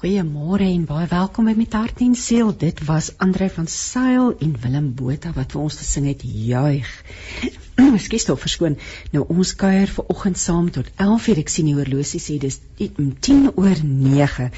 Goeiemôre en baie welkom by Met Hart en Siel. Dit was Andre van Sail en Willem Botha wat vir ons gesing het Juig. Ekskuus tog verskoon. Nou ons kuier ver oggend saam tot 11:00. Ek sien die horlosie sê dis 10 oor 9.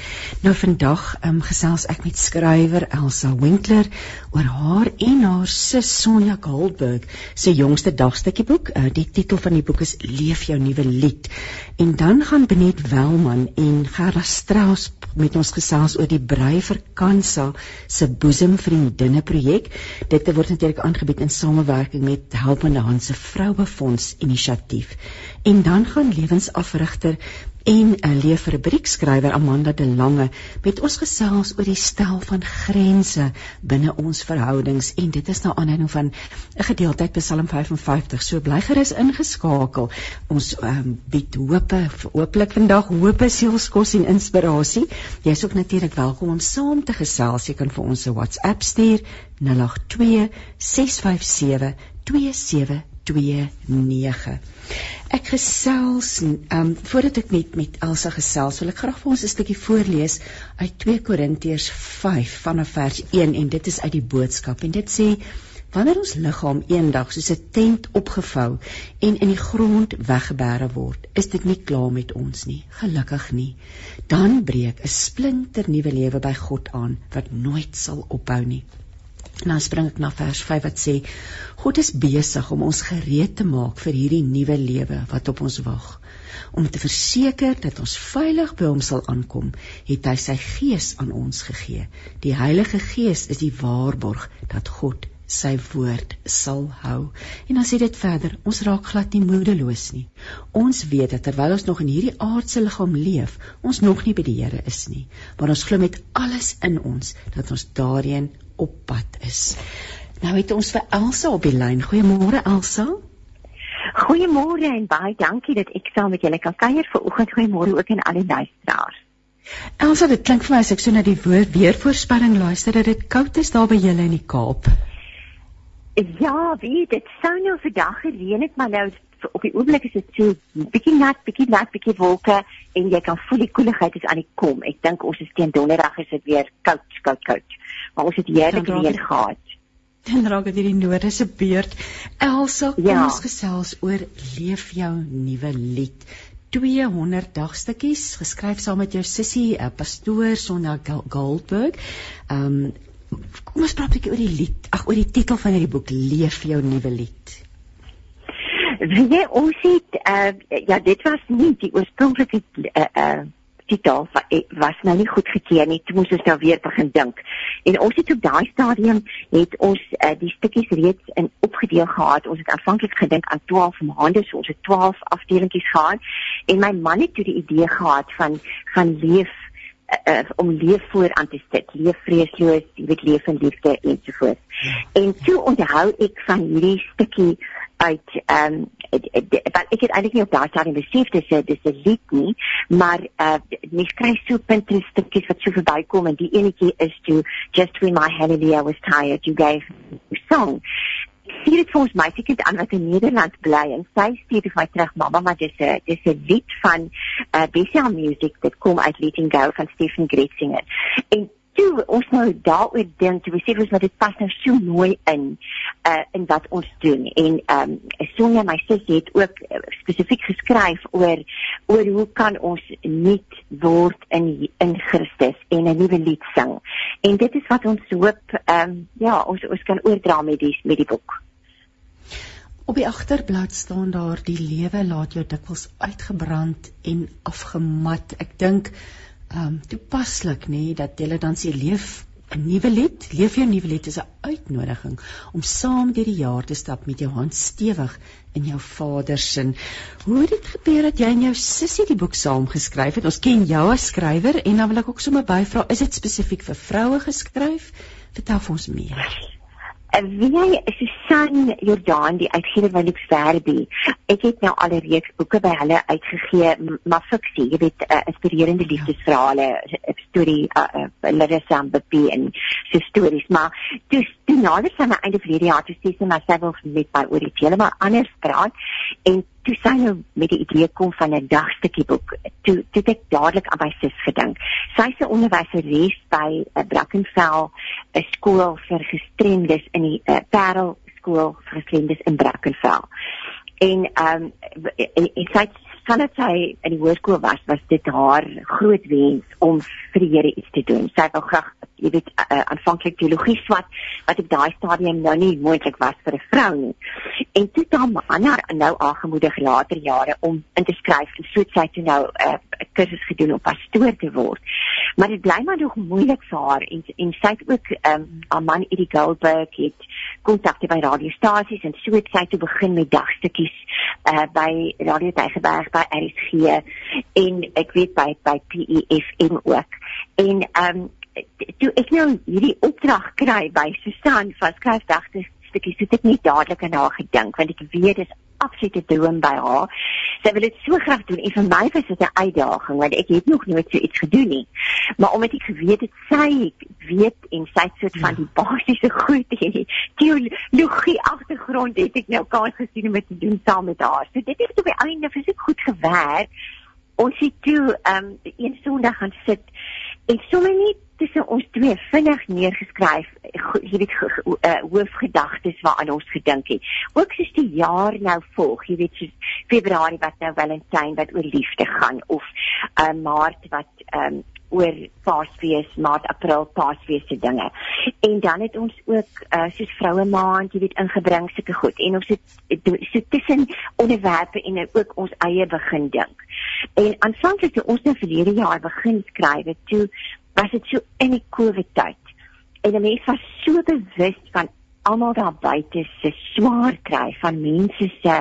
Nou vandag um, gesels ek met skrywer Elsa Winkler oor haar en haar sus Sonja Goldberg se jongste dagstukkie boek. Uh, die titel van die boek is Leef jou nuwe lied. En dan gaan Benet Welman en Gerda Strauss met ons gesels oor die Brei vir Kansa se boesemvriendinne projek. Dit word natuurlik aangebied in samewerking met Helpende Hand se Vrouefonds inisiatief. En dan gaan lewensafrigter en 'n leefrubriekskrywer Amanda de Lange met ons gesels oor die stel van grense binne ons verhoudings en dit is nou aanleiding van 'n gedeelte uit Psalm 55. So bly gerus ingeskakel. Ons um, bied hoop, hooplik vandag hoop, sielskos en inspirasie. Jy is ook natuurlik welkom om saam te gesels. Jy kan vir ons 'n WhatsApp stuur 082 657 27 29. Ek gesels ehm um, voordat ek met met Elsa gesels, wil ek graag vir ons 'n stukkie voorlees uit 2 Korintiërs 5 vanaf vers 1 en dit is uit die boodskap en dit sê wanneer ons liggaam eendag soos 'n tent opgevou en in die grond weggebêre word, is dit nie klaar met ons nie, gelukkig nie. Dan breek 'n splinter nuwe lewe by God aan wat nooit sal ophou nie. Nou spring ek na vers 5 wat sê God is besig om ons gereed te maak vir hierdie nuwe lewe wat op ons wag. Om te verseker dat ons veilig by hom sal aankom, het hy sy gees aan ons gegee. Die Heilige Gees is die waarborg dat God sy woord sal hou. En dan sê dit verder, ons raak glad nie moedeloos nie. Ons weet dat terwyl ons nog in hierdie aardse liggaam leef, ons nog nie by die Here is nie, maar ons glo met alles in ons dat ons daarin op pad is. Nou het ons vir Elsa op die lyn. Goeiemôre Elsa. Goeiemôre en baie dankie dat ek saam met julle kan kuier vir oggend. Goeiemôre ook aan al die luisteraars. Elsa, dit klink vir my as ek so na die woord weervoorspelling luister dat dit koud is daar by julle in die Kaap. Ja, wie dit sou nou vandag gereën het, maar nou op die oomblik is dit so bietjie nat, bietjie nat, bietjie wolke en jy kan voel die koeligheid is aan die kom. Ek dink ons is teen donderdag is dit weer koud, koud, koud. Maar ons het heerlik reën gehad. Dan raak dit hierdie noorde se beurt. Elsa, kom ja. ons gesels oor leef jou nuwe lied. 200 dagstukkies geskryf saam met jou sussie, 'n uh, pastoor Sonja Goldberg. Um kom ons praat 'n bietjie oor die lied. Ag, oor die titel van hierdie boek, Leef jou nuwe lied. Wie jy ons het uh, ja, dit was nie die oorspronklike uh, uh, titel was nou nie goed gekeer nie. Toe moes ons nou weer begin dink. En ons het op daai stadium het ons uh, die stukkies reeds in opgedeel gehad. Ons het aanvanklik gedink aan 12 maande, so ons het 12 afdelingkies gehad. En my man het toe die idee gehad van gaan leef uh, om leef voor aan te sit, leef vreesloos, jy weet leef in liefde en so voort. En toe onthou ek van hierdie stukkie uit ehm um, wat ek het eintlik nie op daardie stadium besef dis dis 'n lied nie maar uh mens kry so Pinterest stukkies wat so verbykom en die enetjie is to just when my hallelujah was tired you gave song sien dit vir ons meisiekind aan wat in Nederland bly en sy stuur vir my terug mamma maar dis 'n dis 'n lied van uh Bessie Music dit kom uit Letting Go van Stephen Gretzinger en toe ons nou daaroor dink, toe besef ons dat dit pas nou so mooi in uh in wat ons doen. En ehm um, Sonja my sussie het ook uh, spesifiek geskryf oor oor hoe kan ons nuut word in in Christus en 'n nuwe lied sing. En dit is wat ons hoop ehm um, ja, ons ons kan oordra met die met die boek. Op die agterblad staan daar die lewe laat jou dikwels uitgebrand en afgemat. Ek dink um toepaslik nê dat jy dan sê leef 'n nuwe lied, leef jou nuwe lied is 'n uitnodiging om saam deur die jaar te stap met jou hand stewig in jou Vader se. Hoe het dit gebeur dat jy en jou sussie die boek saam geskryf het? Ons ken jou as skrywer en dan wil ek ook sommer byvra, is dit spesifiek vir vroue geskryf? Vertel ons meer. Wie jy Susan Jordan die uitgewer van Lux Verbi. Ek het nou al 'n reeks boeke by hulle uitgegee, maar fiksie, jy weet, uh, inspirerende liefdesverhale, 'n storie uh, uh, Larissa Mbappé en sy stories, maar dis die nader van my einde verlede jaar toe sê sy myself met my oor die hele maar anders praat. En toe sy nou met die idee kom van 'n dagstukkie boek, toe toe ek dadelik aan my sis gedink. Sy's 'n onderwyseres by 'n uh, Brackenfell 'n skool vir gestremdes in die uh, Parel skool vir gestremdes in Brackenfell. En ehm um, en, en sy van dit sy in die hoërskool was, was dit haar groot wens om vir die Here iets te doen. Sy wou graag jy weet uh, aanvanklik teologie swat wat op daai stadium nou nie moontlik was vir 'n vrou nie. En toe het hom ander nou aangemoedig later jare om in te skryf en so sy toe nou 'n uh, kursus gedoen om pastoor te word. Maar dit bly maar nog moeilik vir haar en en sy het ook ehm um, haar man Eddie Goldberg het kontakte by radiostasies en so het sy toe begin met dagstukkies uh by Radio Tygerberg by RSG en ek weet by by PEFM ook. En ehm um, toe ek nou hierdie opdrag kry by Susan van skryfdagte stukkies het ek nie dadelik aan haar gedink want ek weet dit is absolute droom by haar. Sy wil dit so graag doen en vir my was dit 'n uitdaging want ek het nog nooit so iets gedoen nie. Maar omdat ek geweet het sy weet en sy het soort van die basiese goed en die teologie agtergrond het ek nou kans gesien om dit te doen saam met haar. So dit het op die einde vir sy goed gewerk. Ons het toe ehm um, een Sondag gaan sit en sommer net tussen ons twee vinnig neergeskryf jy weet uh, hoofgedagtes waaraan ons gedink het. Ook soos die jaar nou volg jy weet soos februarie wat nou valentyn wat oor liefde gaan of uh, maart wat um, oor paasfees maart april paasfees se dinge. En dan het ons ook uh, soos vroue maand jy weet ingebring sulke goed. En ons het so tussen onderwerpe en ook ons eie begin dink. En aanvanklik toe ons nou verlede jaar begin skryf het toe was dit so in die COVID tyd. En die mense was so bewus van almal daar buite se swaar kry van mense se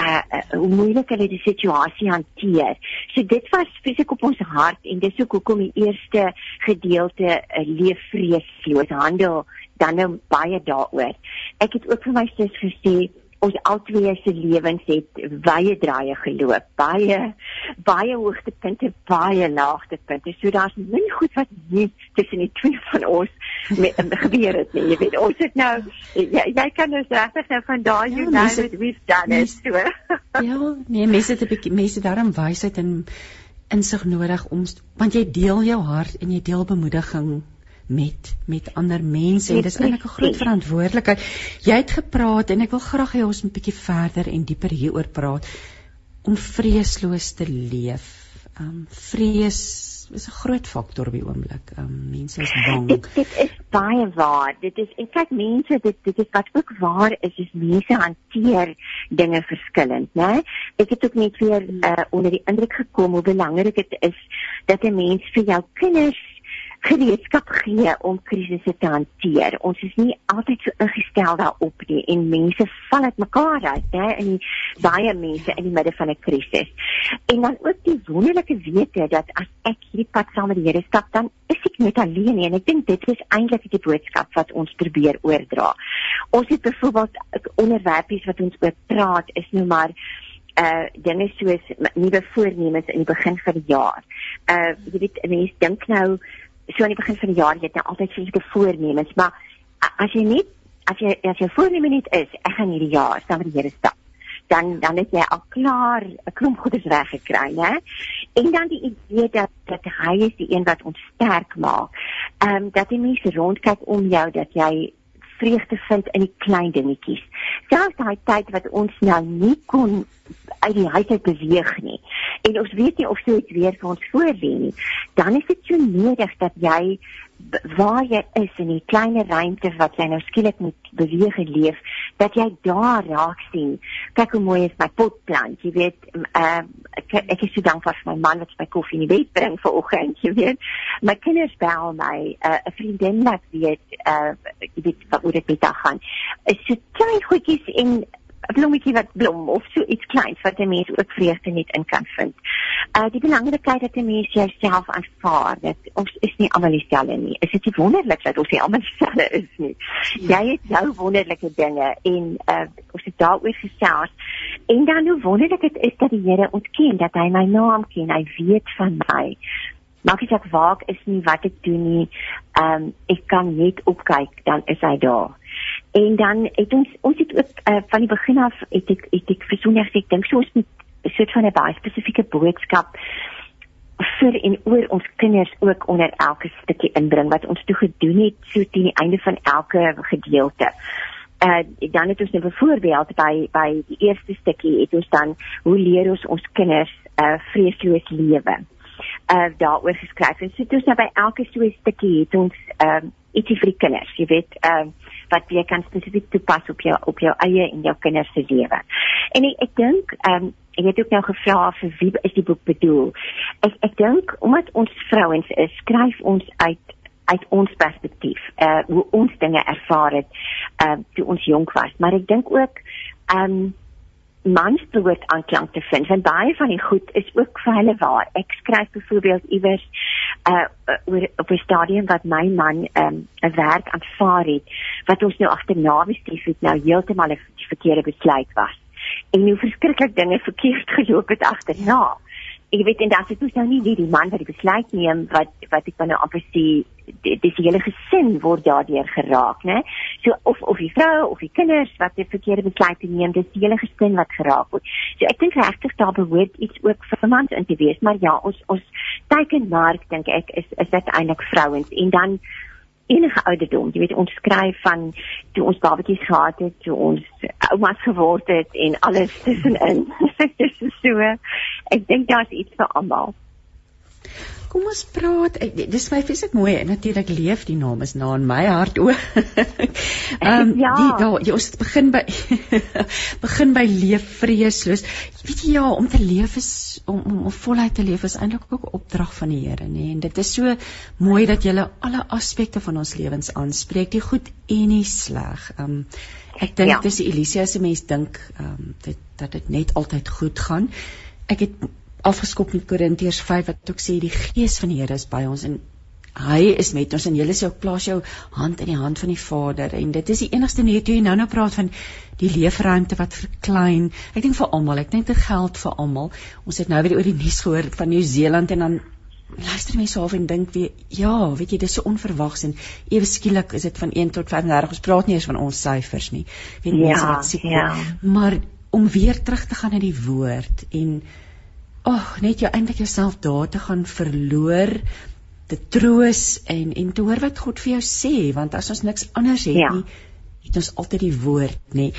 uh, uh hoe moeilik hulle die situasie hanteer. So dit was fisiek op ons hart en dis ook hoekom die eerste gedeelte uh, leef vreesloos handel dan nou baie daaroor. Ek het ook vir my sis gesê ons albei se lewens het baie draaie geloop, baie baie hoogtepunte, baie laagtepunte. So daar's min goed wat nie tussen die twee van ons met gebeur het nie. Jy weet, ons het nou jy, jy kan ons regtig nou van daai ja, United we've done it so. ja, nee, mense het 'n bietjie mense daarom wysheid en insig nodig om want jy deel jou hart en jy deel bemoediging met met ander mense en dis eintlik 'n groot verantwoordelikheid. Jy het gepraat en ek wil graag hê ons moet 'n bietjie verder en dieper hieroor praat om vreesloos te leef. Um vrees is 'n groot faktor op die oomblik. Um mense is bang. Dit, dit is baie waar. Dit is en kyk mense dit dit is wat ook waar is is mense hanteer dinge verskillend, né? Ek het ook net weer uh, onder die indruk gekom hoe belangrik dit is dat 'n mens vir jou kinders gereedskap gee om krisisse te hanteer. Ons is nie altyd so ingestel daarop nie en mense val uit mekaar uit, hè, in die, baie mense in die midde van 'n krisis. En dan ook die wonderlike wete dat as ek hierdie pad saam met die Here stap, dan is ek net alleen nie en ek dink dit is eintlik die boodskap wat ons probeer oordra. Ons het byvoorbeeld onderwerpies wat ons oor praat is nou maar uh dinge soos nuwe voornemens in die begin van die jaar. Uh jy weet mense dink nou so aan die begin van die jaar jy het nou altyd fisieke voornemens, maar as jy net as jy as jy voorneme net is, ek gaan hierdie jaar saam met die Here stap. Dan dan het jy al klaar 'n klomp goedes reg gekry, né? En dan die idee dat dat hy is die een wat ons sterk maak. Ehm um, dat die mense rondkyk om jou dat jy vreugde vind in die klein dingetjies. Selfs daai tyd wat ons nou nie kon uit die huis uit beweeg nie. En ons weet nie of so iets weer vir ons voorlê nie. Dan is dit so nodig dat jy waar jy is in die klein ruimte wat jy nou skielik moet beweeg en leef, dat jy daar raak sien. Kyk hoe mooi is my potplant. Jy weet, uh, ek, ek is so dankbaar vir my man wat my koffie in die bed bring vanoggend, jy weet. My kinders bel my, uh, 'n uh, vriendin wat weet, uh, jy weet wat oor dit met haar gaan. Is so klein goedjies en 'n blommetjie wat blom of so iets kleins wat 'n mens ook vreugde net in kan vind. Uh die belangrikheid dat 'n mens jouself aanvaar dat ons is nie almal dieselfde nie. Is dit nie wonderlik dat ons nie almal dieselfde is nie? Ja. Jy het jou wonderlike dinge en uh ons het daaroor gesels. En dan hoe wonderlik dit is dat die Here ons ken, dat hy my naam ken, hy weet van my. Maak ek waak is nie wat ek doen nie. Um ek kan net opkyk, dan is hy daar. En dan het ons ons het ook uh, van die begin af het ek het ek versoenig ek dink so ons moet 'n soort van 'n baie spesifieke boodskap vir en oor ons kinders ook onder elke stukkie inbring wat ons toe gedoen het so teen die einde van elke gedeelte. Uh dan het ons nou byvoorbeeld by by die eerste stukkie het ons dan hoe leer ons ons kinders 'n uh, vreesloos lewe. Uh daaroor geskryf. En so ons nou by elke so 'n stukkie het ons ehm uh, ietsie vir die kinders, jy weet, ehm uh, wat jy kan spesifiek toepas op jou op jou eie en jou kinders se lewe. En ek ek dink ehm um, ek het ook nou gevra vir wie is die boek bedoel. Ek ek dink omdat ons vrouens is, skryf ons uit uit ons perspektief, uh hoe ons dinge ervaar het uh toe ons jonk was, maar ek dink ook ehm um, mans behoort aanklank te vind want baie van die goed is ook vir hulle waar. Ek skryf byvoorbeeld iewers uh oor op 'n stadium wat my man um, 'n werk aanvaar het wat ons nou agterna bestuur het nou heeltemal 'n verkeerde besluit was. En hoe verskriklik dinge verkeerd geloop het agterna. Ek weet en dan sit ons nou nie die, die man wat die besluit neem wat wat ek nou amper sê dis die hele gesin word daardeur geraak, né? So of of die vrou of die kinders wat 'n verkeerde besluit neem, dis die hele gesin wat geraak word. So ek dink regtig daar behoort iets ook vir mans in te wees, maar ja, ons ons teikenmark dink ek is is dit eintlik vrouens en dan enige ouderdom, jy weet ons skryf van toe ons babatjies gehad het, toe ons oumas geword het en alles tussenin. so. Ek dink daar's iets vir almal. Kom ons praat. Dis my feeslik mooi. Natuurlik leef die naam is na in my hart ook. Ehm um, ja, die, ja, jy ons begin by begin by leef vreesloos. Weet jy ja, om te leef is om om, om voluit te leef is eintlik ook 'n opdrag van die Here, nê? En dit is so mooi dat jy alle aspekte van ons lewens aanspreek, die goed en die sleg. Ehm um, ek dink ja. dis Elisia se mens dink ehm um, dit dat dit net altyd goed gaan. Ek het afgeskop met Korintiërs 5 wat ook sê die gees van die Here is by ons en hy is met ons en jy sê ook plaas jou hand in die hand van die Vader en dit is die enigste net hoe jy nou nou praat van die leefruimte wat verklein. Ek dink vir almal, ek dink dit geld vir almal. Ons het nou weer oor die nuus gehoor van Nieu-Seeland en dan luister mense half en dink weer ja, weet jy dis so onverwags en ewe skielik is dit van 1 tot 35. Ons praat nie eens van ons syfers nie. Weet mense ja, wat siek ja. maar om weer terug te gaan na die woord en ag oh, net jou eintlik jouself daar te gaan verloor te troos en en te hoor wat God vir jou sê want as ons niks anders het ja. nie het ons altyd die woord nê.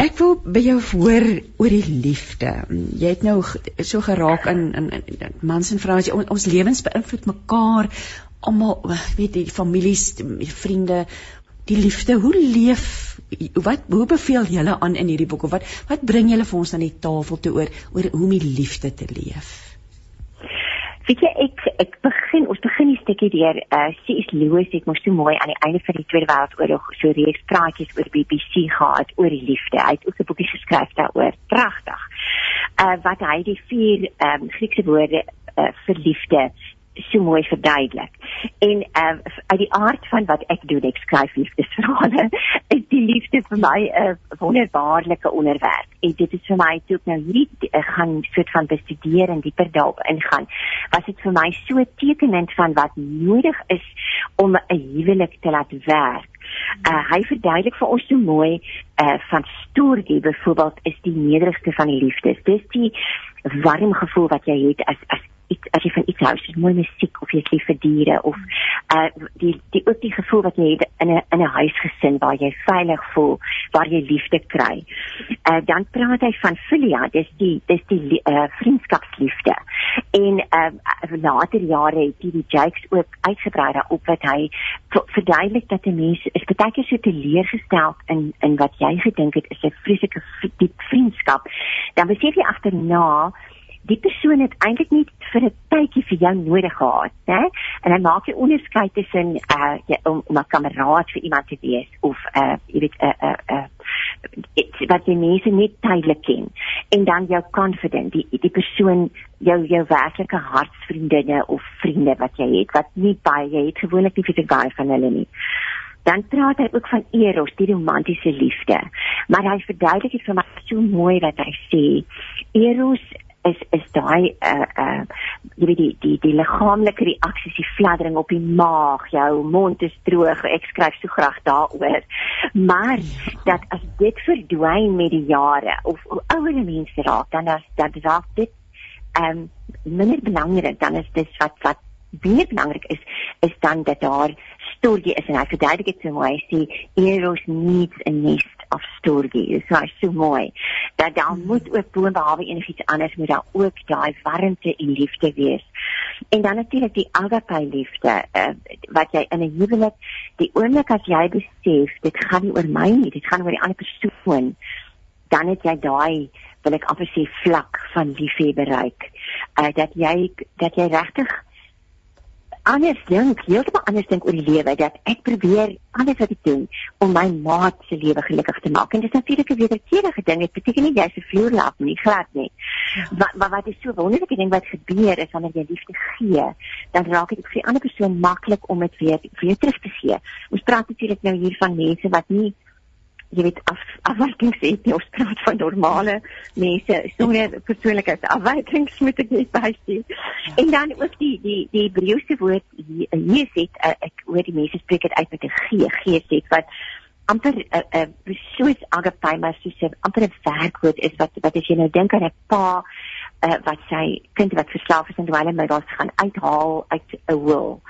Ek wil by jou hoor oor die liefde. Jy het nou so geraak in in, in mans en vrouens. Ons, ons lewens beïnvloed mekaar. Almal weet die families die vriende die liefde hoe leef wat hoe beveel julle aan in hierdie boek? Of wat wat bring julle vir ons aan die tafel toe oor oor hoe om die liefde te leef? Weet jy ek ek begin ons begin die stukkie deur uh, C.S. Lewis het mos so mooi aan die einde van die Tweede Wêreldoorlog so reeks praatjies oor BBC gehad oor die liefde. Hy het ook 'n boekie geskryf daaroor. Pragtig. Uh, wat hy die vier um, Griekse woorde uh, vir liefde so mooi verduidelik. En uh, uit die aard van wat ek doen, ek skryf liefdesverhale, is die liefde vir my 'n uh, wonderbaarlike onderwerp. En dit is vir my toe ek nou hierdie uh, gaan soort van bestudeer en dieper daarop ingaan, was dit vir my so tekenend van wat nodig is om 'n huwelik te laat werk. Uh, hy verduidelik vir ons so mooi uh, van storie byvoorbeeld is die nederigste van die liefdes. Dis die warm gevoel wat jy het as as iets as jy van iets hou, soos mooi musiek of jy lief vir diere of uh die die ook die gevoel wat jy het in 'n in 'n huisgesin waar jy veilig voel, waar jy liefde kry. Uh dan praat hy van filia, dis die dis die uh vriendskapsliefde. En uh later jare het die Jakes ook uitgebrei daarop wat hy verduidelik dat 'n mens is baie keer so teleurgestel in in wat jy gedink het is 'n vreeslike diep vriendskap. Dan besef jy agterna die persoon het eintlik nie vir 'n tydjie vir jou nodig gehad, né? En hy maak 'n onderskeid tussen uh ja, om, om 'n kameraad vir iemand te wees of uh jy weet 'n 'n 'n wat jy mense net tydelik ken. En dan jou confident die die persoon jou jou werklike hartsvriendinne of vriende wat jy het wat nie baie jy het gewoonlik nie vir baie van hulle nie. Dan praat hy ook van eros die romantiese liefde. Maar hy verduidelik dit vir my so mooi wat hy sê. Eros is is daai uh uh jy weet die die die liggaamlike reaksies die fladdering op die maag jou mond is droog ek skryf so graag daaroor. Maar dat as dit verdwyn met die jare of hoe ouer mense raak dan as dat raak dit ehm um, minder belangrik. Dan is dit wat wat baie belangrik is is dan dat daar storie is en hy verduidelik dit so mooi hy sê eros needs a nest of storie so hy so mooi. Dat daar mm. moet ook bo behalwe enigiets anders moet daar ook daai warmte en liefde wees. En dan natuurlik die agape liefde uh, wat jy in 'n huwelik die oomblik as jy besef dit gaan nie oor my nie dit gaan oor die ander persoon dan het jy daai wil ek amper sê vlak van liefde bereik. Uh, dat jy dat jy regtig anders dink, heeltemal anders dink oor die lewe dat ek probeer alles wat ek doen om my maat se lewe gelukkig te maak. En dit is natuurlik 'n wederkerige ding. Dit beteken nie jy se vloer laat nie, glad nie. Wat ja. wat wat is so wonderlike ding wat gebeur is wanneer jy liefde gee, dan raak dit vir die ander persoon maklik om dit weer weer terug te gee. Ons praat natuurlik nou hier van mense wat nie jy weet af afwykings het nie ons praat van normale mense sonder persoonlikheidsafwykings moet ek net bysê ja. en dan ook die die die Hebreëse woord hier sê uh, ek hoor die mense spreek dit uit met 'n G G sê wat amper 'n uh, uh, soos agape maar soos 'n amper 'n werkwoord is wat wat as jy nou dink aan 'n pa uh, wat sy kind wat verslaaf is en dwelmmiddels gaan uithaal uit 'n wil.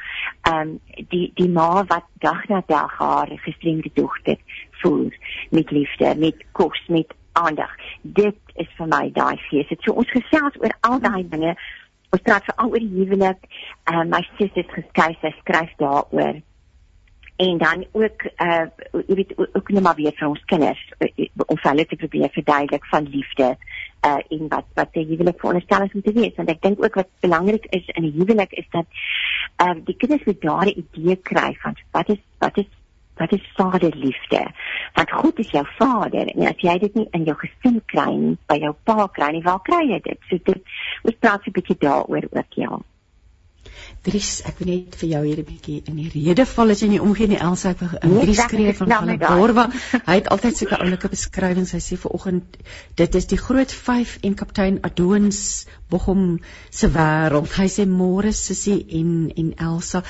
Ehm um, die die ma wat dag na dag haar gestremde dogter voer met liefde, met kos, met aandag. Dit is vir my daai fees. Dit so ons gesels oor al daai dinge. Ons praat veral oor die huwelik. Ehm uh, my sussie het geskryf, sy skryf daaroor en dan ook uh jy weet ook net maar weer vir ons kinders uh, om hulle te probeer verduidelik van liefde uh en wat wat die huwelik veronderstel is om te wees want ek dink ook wat belangrik is in 'n huwelik is dat uh die kinders moet daar 'n idee kry van wat is wat is wat is vaderliefde want God is jou vader? En as jy dit nie in jou gesin kry nie by jou pa kry nie waar kry jy dit? So dit ons praat 'n bietjie daaroor ook ja Dries, ek wil net vir jou hier 'n bietjie in die rede val as jy nie omgee nie Elsa ek wil nee, Dries skryf van van Borwa. Hy het altyd sulke oulike beskrywings. Hy sê vanoggend dit is die groot 5 en kaptein Adoons Bochum se wêreld. Hy sê môre Sissie en en Elsa.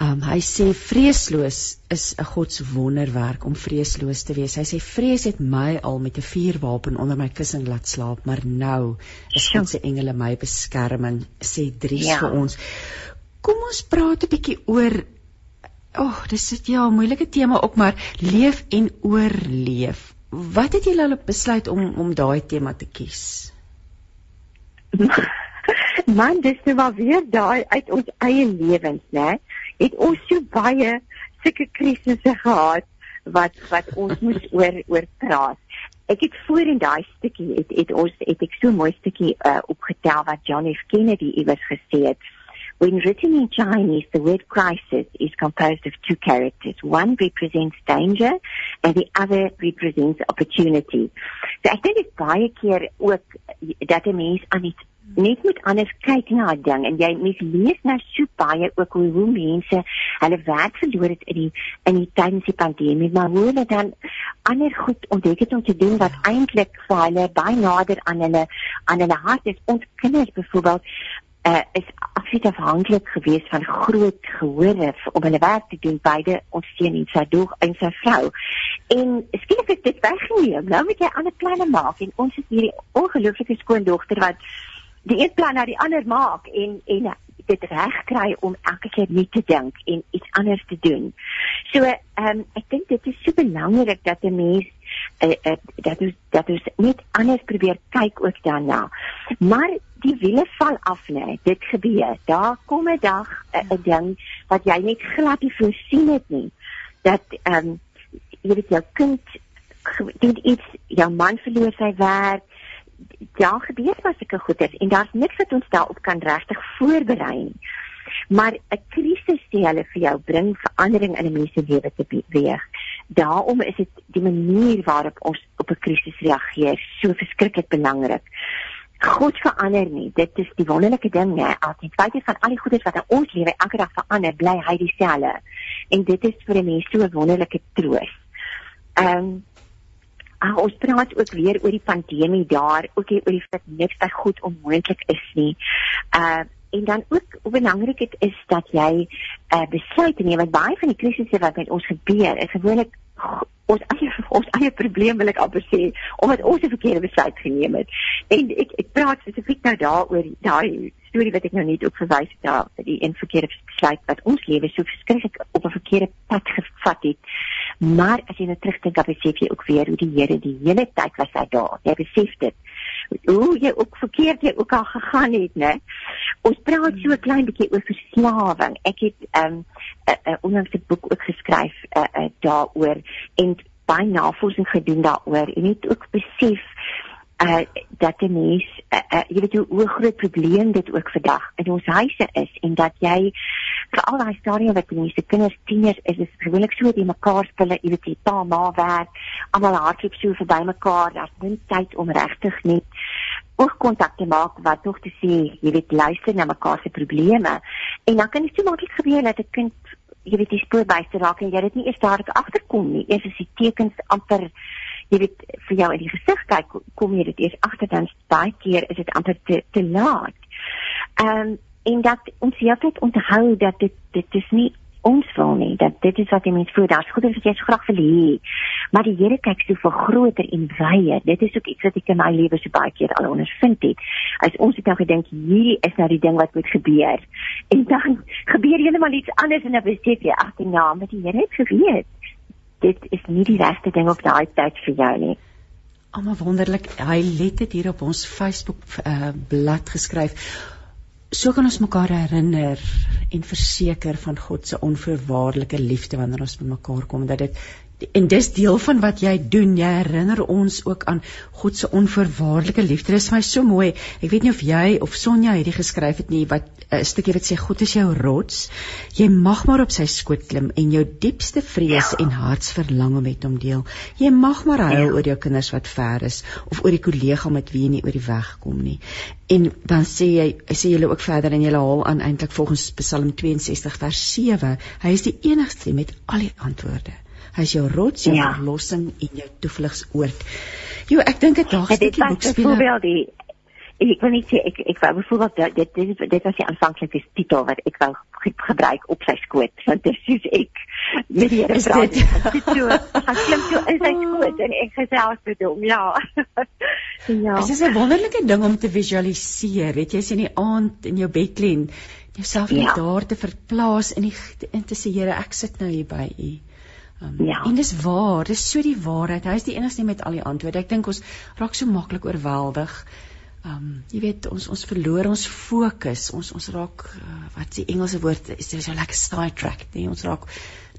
Um, hy sê vreesloos is 'n God se wonderwerk om vreesloos te wees. Hy sê vrees het my al met 'n vuurwapen onder my kussing laat slaap, maar nou is God se engele my beskerming, sê Dries ja. vir ons. Kom ons praat 'n bietjie oor oh, dis dit ja, moeilike tema ook, maar leef en oorleef. Wat het julle besluit om om daai tema te kies? Man, dis nou maar weer daai uit ons eie lewens, né? Het ons so baie sulke krisisse gehad wat wat ons moes oor oor praat. Ek het voor in daai stukkie het het ons het ek so mooi stukkie uh, opgetel wat John F Kennedy iewers gesê het. When written in Chinese, the word crisis is composed of two characters. One represents danger and the other represents opportunity. So ek dink dit baie keer ook dat 'n mens aan iets net moet anders kyk na 'n ding en jy mens lees nou so baie ook hoe hoe mense hulle werk verloor het in die in die tydens die pandemie maar hoe hulle dan ander goed ontdek het om te doen wat eintlik vir hulle baie nader aan hulle aan hulle hart is ons kinders byvoorbeeld uh, is absoluut afhanklik geweest van groot gehore om hulle werk te doen beide ons seun en sy dog en sy vrou. En skielik het dit weggeneem. Nou moet jy ander planne maak en ons het hierdie ongelooflike skoondogter wat die een plan na die ander maak en en dit reg kry om elke keer nie te dink en iets anders te doen. So ehm um, ek dink dit is so belangrik dat 'n mens uh, uh, dat ons dat ons net anders probeer kyk ook daarna. Maar die wiele val af nê. Dit gebeur. Daar kom 'n dag 'n uh, ding wat jy net glad nie voorsien het nie. Dat ehm um, jy weet jou kind doen iets, jou man verloor sy werk. Ja, gebeur was sulke goeders en daar's niks wat ons daarop kan regtig voorberei nie. Maar 'n krisis sê hulle vir jou bring verandering in 'n mens se lewe te beweeg. Daarom is dit die manier waarop ons op 'n krisis reageer so verskriklik belangrik. God verander nie. Dit is die wonderlike ding, hè. Al die feite van al die goedes wat in ons lewe elke dag verander, bly hy dieselfde. En dit is vir 'n mens so 'n wonderlike troos. Ehm um, Uh, ons praat ook weer oor die pandemie daar, ook hier oor die feit niks by goed onmoontlik is nie. Uh en dan ook hoe belangrik dit is dat jy uh besluit neem want baie van die krisisse wat met ons gebeur is gewoonlik ons eie ons eie probleem wil ek amper sê omdat ons 'n verkeerde besluit geneem het. En ek ek praat spesifiek nou daaroor daai storie wat ek nou net ook verwys het daar die een verkeerde besluit wat ons lewe so verskriklik op 'n verkeerde pad gevat het. Maar as jy nou terugdink, dan besef jy ook weer hoe die Here die hele tyd was hy daar. Jy besef dit. Hoe jy ook verkeerd jy ook al gegaan het, né? Ons praat so 'n klein bietjie oor verslawing. Ek het ehm, 'n um, 'n onlangse boek ook geskryf uh, uh, daaroor en baie navorsing gedoen daaroor en het ook besef uh dat die mens uh, uh, jy weet hoe, hoe groot probleem dit ook vandag in ons huise is en dat jy vir al daai stadium wat mense kinders tieners is is gewoonlik so die mekaar spille jy weet die pa ma werk almal hardloop so verby mekaar daar's min tyd om regtig net oogkontak te maak wat tog te sê jy weet luister na mekaar se probleme. En dan kan dit so maklik gebeur dat 'n kind jy weet die spoor byste raak en jy dit nie eers dadelik agterkom nie. Eers as die tekens amper jy weet vir jou in die gesig kyk kom jy dit eers agter dan baie keer is dit amper te, te laat. Ehm um, en dat ons heeltyd onthou dat dit dit is nie ons wil nie dat dit is wat die mens voel daar's goed wat jy so graag wil hê. Maar die Here kyk so vir groter en wye dit is ook iets wat ek in my lewe so baie keer al ondervind het. As ons het nou gedink hierdie is nou die ding wat moet gebeur en dan gebeur heeltemal iets anders en dan besef jy ag nee maar die Here het geweet dit is nie die regte ding op daai tyd vir jou nie. Almal wonderlik, hy het dit hier op ons Facebook uh, blad geskryf. So kan ons mekaar herinner en verseker van God se onvoorwaardelike liefde wanneer ons bymekaar kom dat dit en dis deel van wat jy doen. Jy herinner ons ook aan God se onvoorwaardelike liefde. Dit is my so mooi. Ek weet nie of jy of Sonja hierdie geskryf het nie wat eh, 'n stukkie wat sê God is jou rots. Jy mag maar op sy skoot klim en jou diepste vrees ja. en hartsverlange met hom deel. Jy mag maar huil ja. oor jou kinders wat ver is of oor die kollega met wie jy nie oor die weg kom nie. En dan sê jy sê julle ook verder en julle haal aan eintlik volgens Psalm 62 vers 7. Hy is die enigste met al die antwoorde. Hy is jou rots, jou ja. verlossing en jou toevlugsoord. Jo, ek dink dit daag stukkie boekspel. Byvoorbeeld die ek wil net sê ek ek wou byvoorbeeld dit dit dit was die aanvanklike titel wat ek wou gebruik op sy skoot want dit is ek met die Here praat. Dit so, hy klim so in sy skoot en ek gesels met hom. Ja. ja. Dit is 'n wonderlike ding om te visualiseer. Weet jy, as jy in die aand in jou bed lê en jouself net ja. daar te verplaas in die in te sê Here, ek sit nou hier by U. Um, ja. En dis waar, dis so die waarheid. Hy is die enigste met al die antwoorde. Ek dink ons raak so maklik oorweldig. Um jy weet ons ons verloor ons fokus. Ons ons raak uh, wat die Engelse woord? Is dit so lekker sidetracked, nee? Ons raak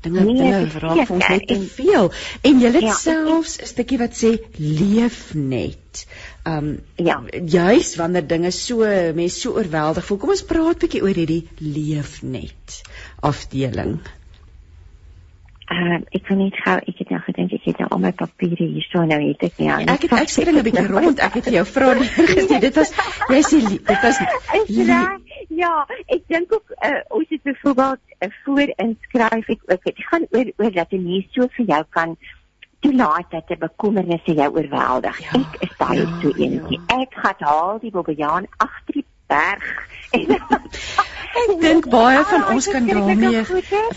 dinge nee, dinge raak vir ons net te veel. En jy het ja, selfs 'n stukkie wat sê leef net. Um ja, juis wanneer dinge so mense so oorweldig voel. Kom ons praat 'n bietjie oor hierdie leef net afdeling. Ja. Ehm uh, ek kan net gou ek het nou gedink ek het nou al my papiere hier so nou het ek nie aan. Ek het ek skring 'n bietjie rond. Ek het jou vra gesê dit was jy sê dit was Ja, ek dink ook uh, ons het byvoorbeeld uh, voor inskryf ek ook dit gaan oor oor dat jy nie so vir jou kan toelaat dat 'n bekommernis jou oorweldig. Ja, ek is baie ja, so eenetjie. Ja. Ek gaan haal die bobbejaan agter die berg en Ek dink baie van ons kan daarmee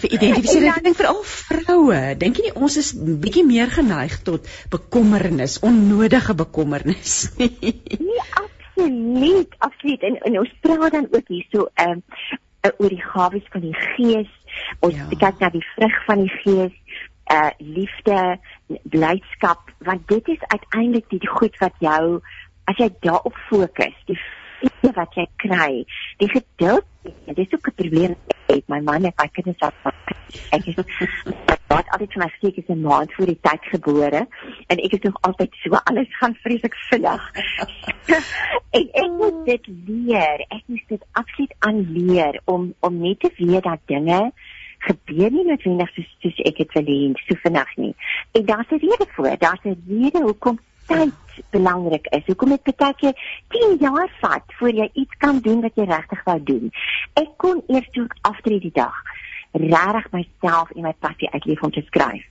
identifiseer. Ek dink veral vroue, dink jy nie ons is bietjie meer geneig tot bekommernis, onnodige bekommernis nie? Nee, absoluut, absoluut. En, en ons praat dan ook hierso ehm uh, oor die gawes van die Gees. Ons ja. kyk na die vrug van die Gees, uh liefde, blydskap, want dit is uiteindelik die, die goed wat jou as jy daarop fokus, die vrede wat jy kry, die geduld, dit is ook 'n probleem met my man en my kinders wat ek is wat altyd vir my sê ek is 'n maand voor die tyd gebore en ek is nog altyd so alles gaan vreeslik vinnig. en ek moet dit leer, ek moet dit absoluut aanleer om om net te weet dat dinge gebeur nie noodwendig soos, soos ek dit wil hê so vinnig nie. En daar's 'n rede vir. Daar's 'n rede hoekom tyd belangrik is. Hoekom dit baie keer 10 jaar vat voor jy iets kan doen wat jy regtig wou doen. Ek kon eers toe aftree die dag regtig myself en my passie uitleef om te skryf.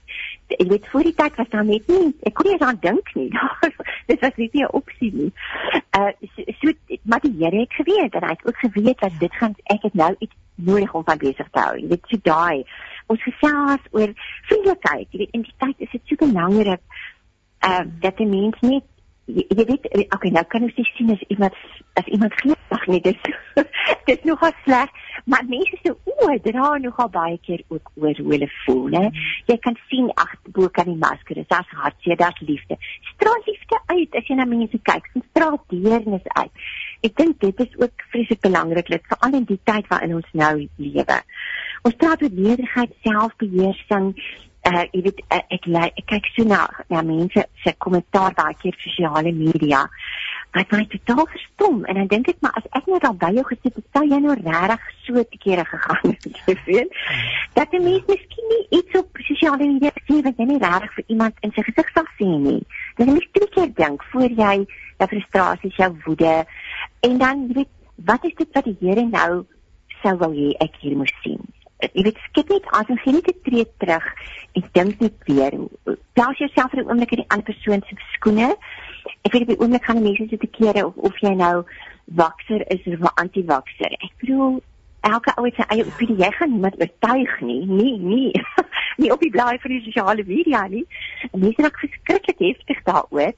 Ek weet voor die tyd was daar net nie ek kon nie eens aan dink nie. Dit was nie 'n opsie nie. Uh so, so maar die Here het geweet en hy het ook geweet dat dit gaan ek het nou iets nodig om van besig te hou. Jy weet so daai ons gesels oor vriendelikheid. Jy weet in die tyd is dit so belangrik uh dat die mens net jy, jy weet okay nou kan ons sien as iemand as iemand glimlag nie dis dis nogal sleg maar mense se oë dra nogal baie keer ook oor hoe hulle voel hè. Jy kan sien agterbo kan die masker is as hartseer daar's liefde. Straal liefde uit as jy na mense kyk straal deernis uit. Ek dink dit is ook vreeslik belangrik dit veral in die tyd waarin ons nou lewe ons praat oor nederigheid selfbeheersing uh jy weet uh, ek ek kyk so na na mense se kommentaar baie keer op sosiale media wat my totaal verstom. En dan dink ek maar as ek net al by jou gesit het sou jy nou regtig so te kere gegaan het jy weet. Dat 'n mens miskien nie iets op sosiale media sê wat jy nie regtig vir iemand in sy gesig sal sê nie. Moet jy twee keer dink voor jy jou frustrasie jou woede en dan jy weet wat is dit wat die Here nou sou wil hê ek hier moet sien jy weet skep net as jy net 'n tree terug en dink net weer plaas jouself vir 'n oomblik in die ander persoon se skoene. Ek weet op die oomblik gaan mense so te kere of of jy nou wakser is of anti-wakser. Ek bedoel elke ou het sy eie opinie. Jy gaan niemand oortuig nie. Nee nee. Nie op die blaai van die sosiale media nie. En mense raak verskriklik heftig daaroor.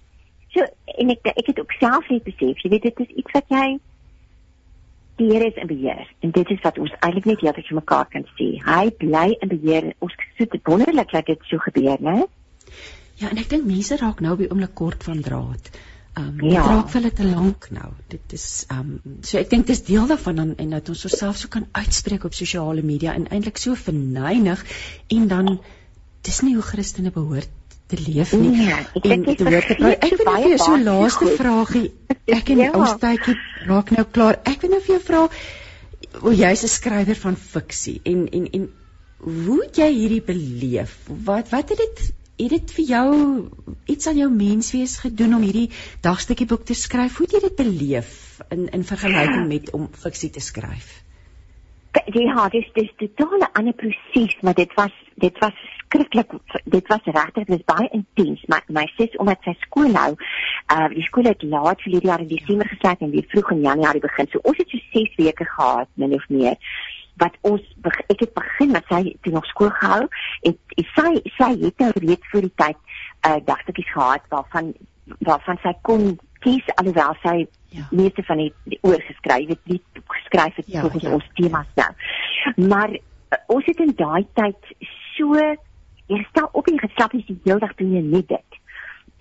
So en ek ek het ook self net besef jy weet dit is iets wat jy die Here is in beheer en dit is wat ons eintlik net heeltyd vir mekaar kan sê. Hy bly in beheer. Ons sit dit wonderlik dat dit so gebeur, né? Ja, en ek dink mense raak nou op die oomblik kort van draad. Ehm um, ja. dit raak vir hulle te lank nou. Dit is ehm um, so ek dink dis deel daarvan dan en dat ons osself so kan uitspreek op sosiale media en eintlik so verneinig en dan dis nie hoe Christene behoort te leef nie. Nee, ek dink dit hoort te Ek wil vir jou so laaste vragie. Ek en ja. ons tydjie raak nou klaar. Ek wil nou vir jou vra o, jy's 'n skrywer van fiksie en en en hoe jy hierdie beleef? Wat wat het dit het dit vir jou iets aan jou menswees gedoen om hierdie dagstukkie boek te skryf? Hoe het jy dit beleef in in vergelyking met om fiksie te skryf? Ja, dit is 'n totale ander proses, maar dit was dit was skrikkelik dit was regtig dit was baie intens. Maar my sis omdat sy skool hou uh die skool het laat vir hierdie jaar in Desember gesluit en weer vroeg in Januarie begin. So ons het so 6 weke gehad min of meer wat ons ek het begin met sy toe nog skool gehou en sy sy het nou reeds vir die tyd uh dagtetjies gehad waarvan waarvan sy kon kies alhoewel sy ja. meeste van die, die oorgeskryf het nie geskryf het ja, volgens ja. ons temas nou maar uh, ons het in daai tyd so jy stel op en geslap is die hele dag doen jy net dit.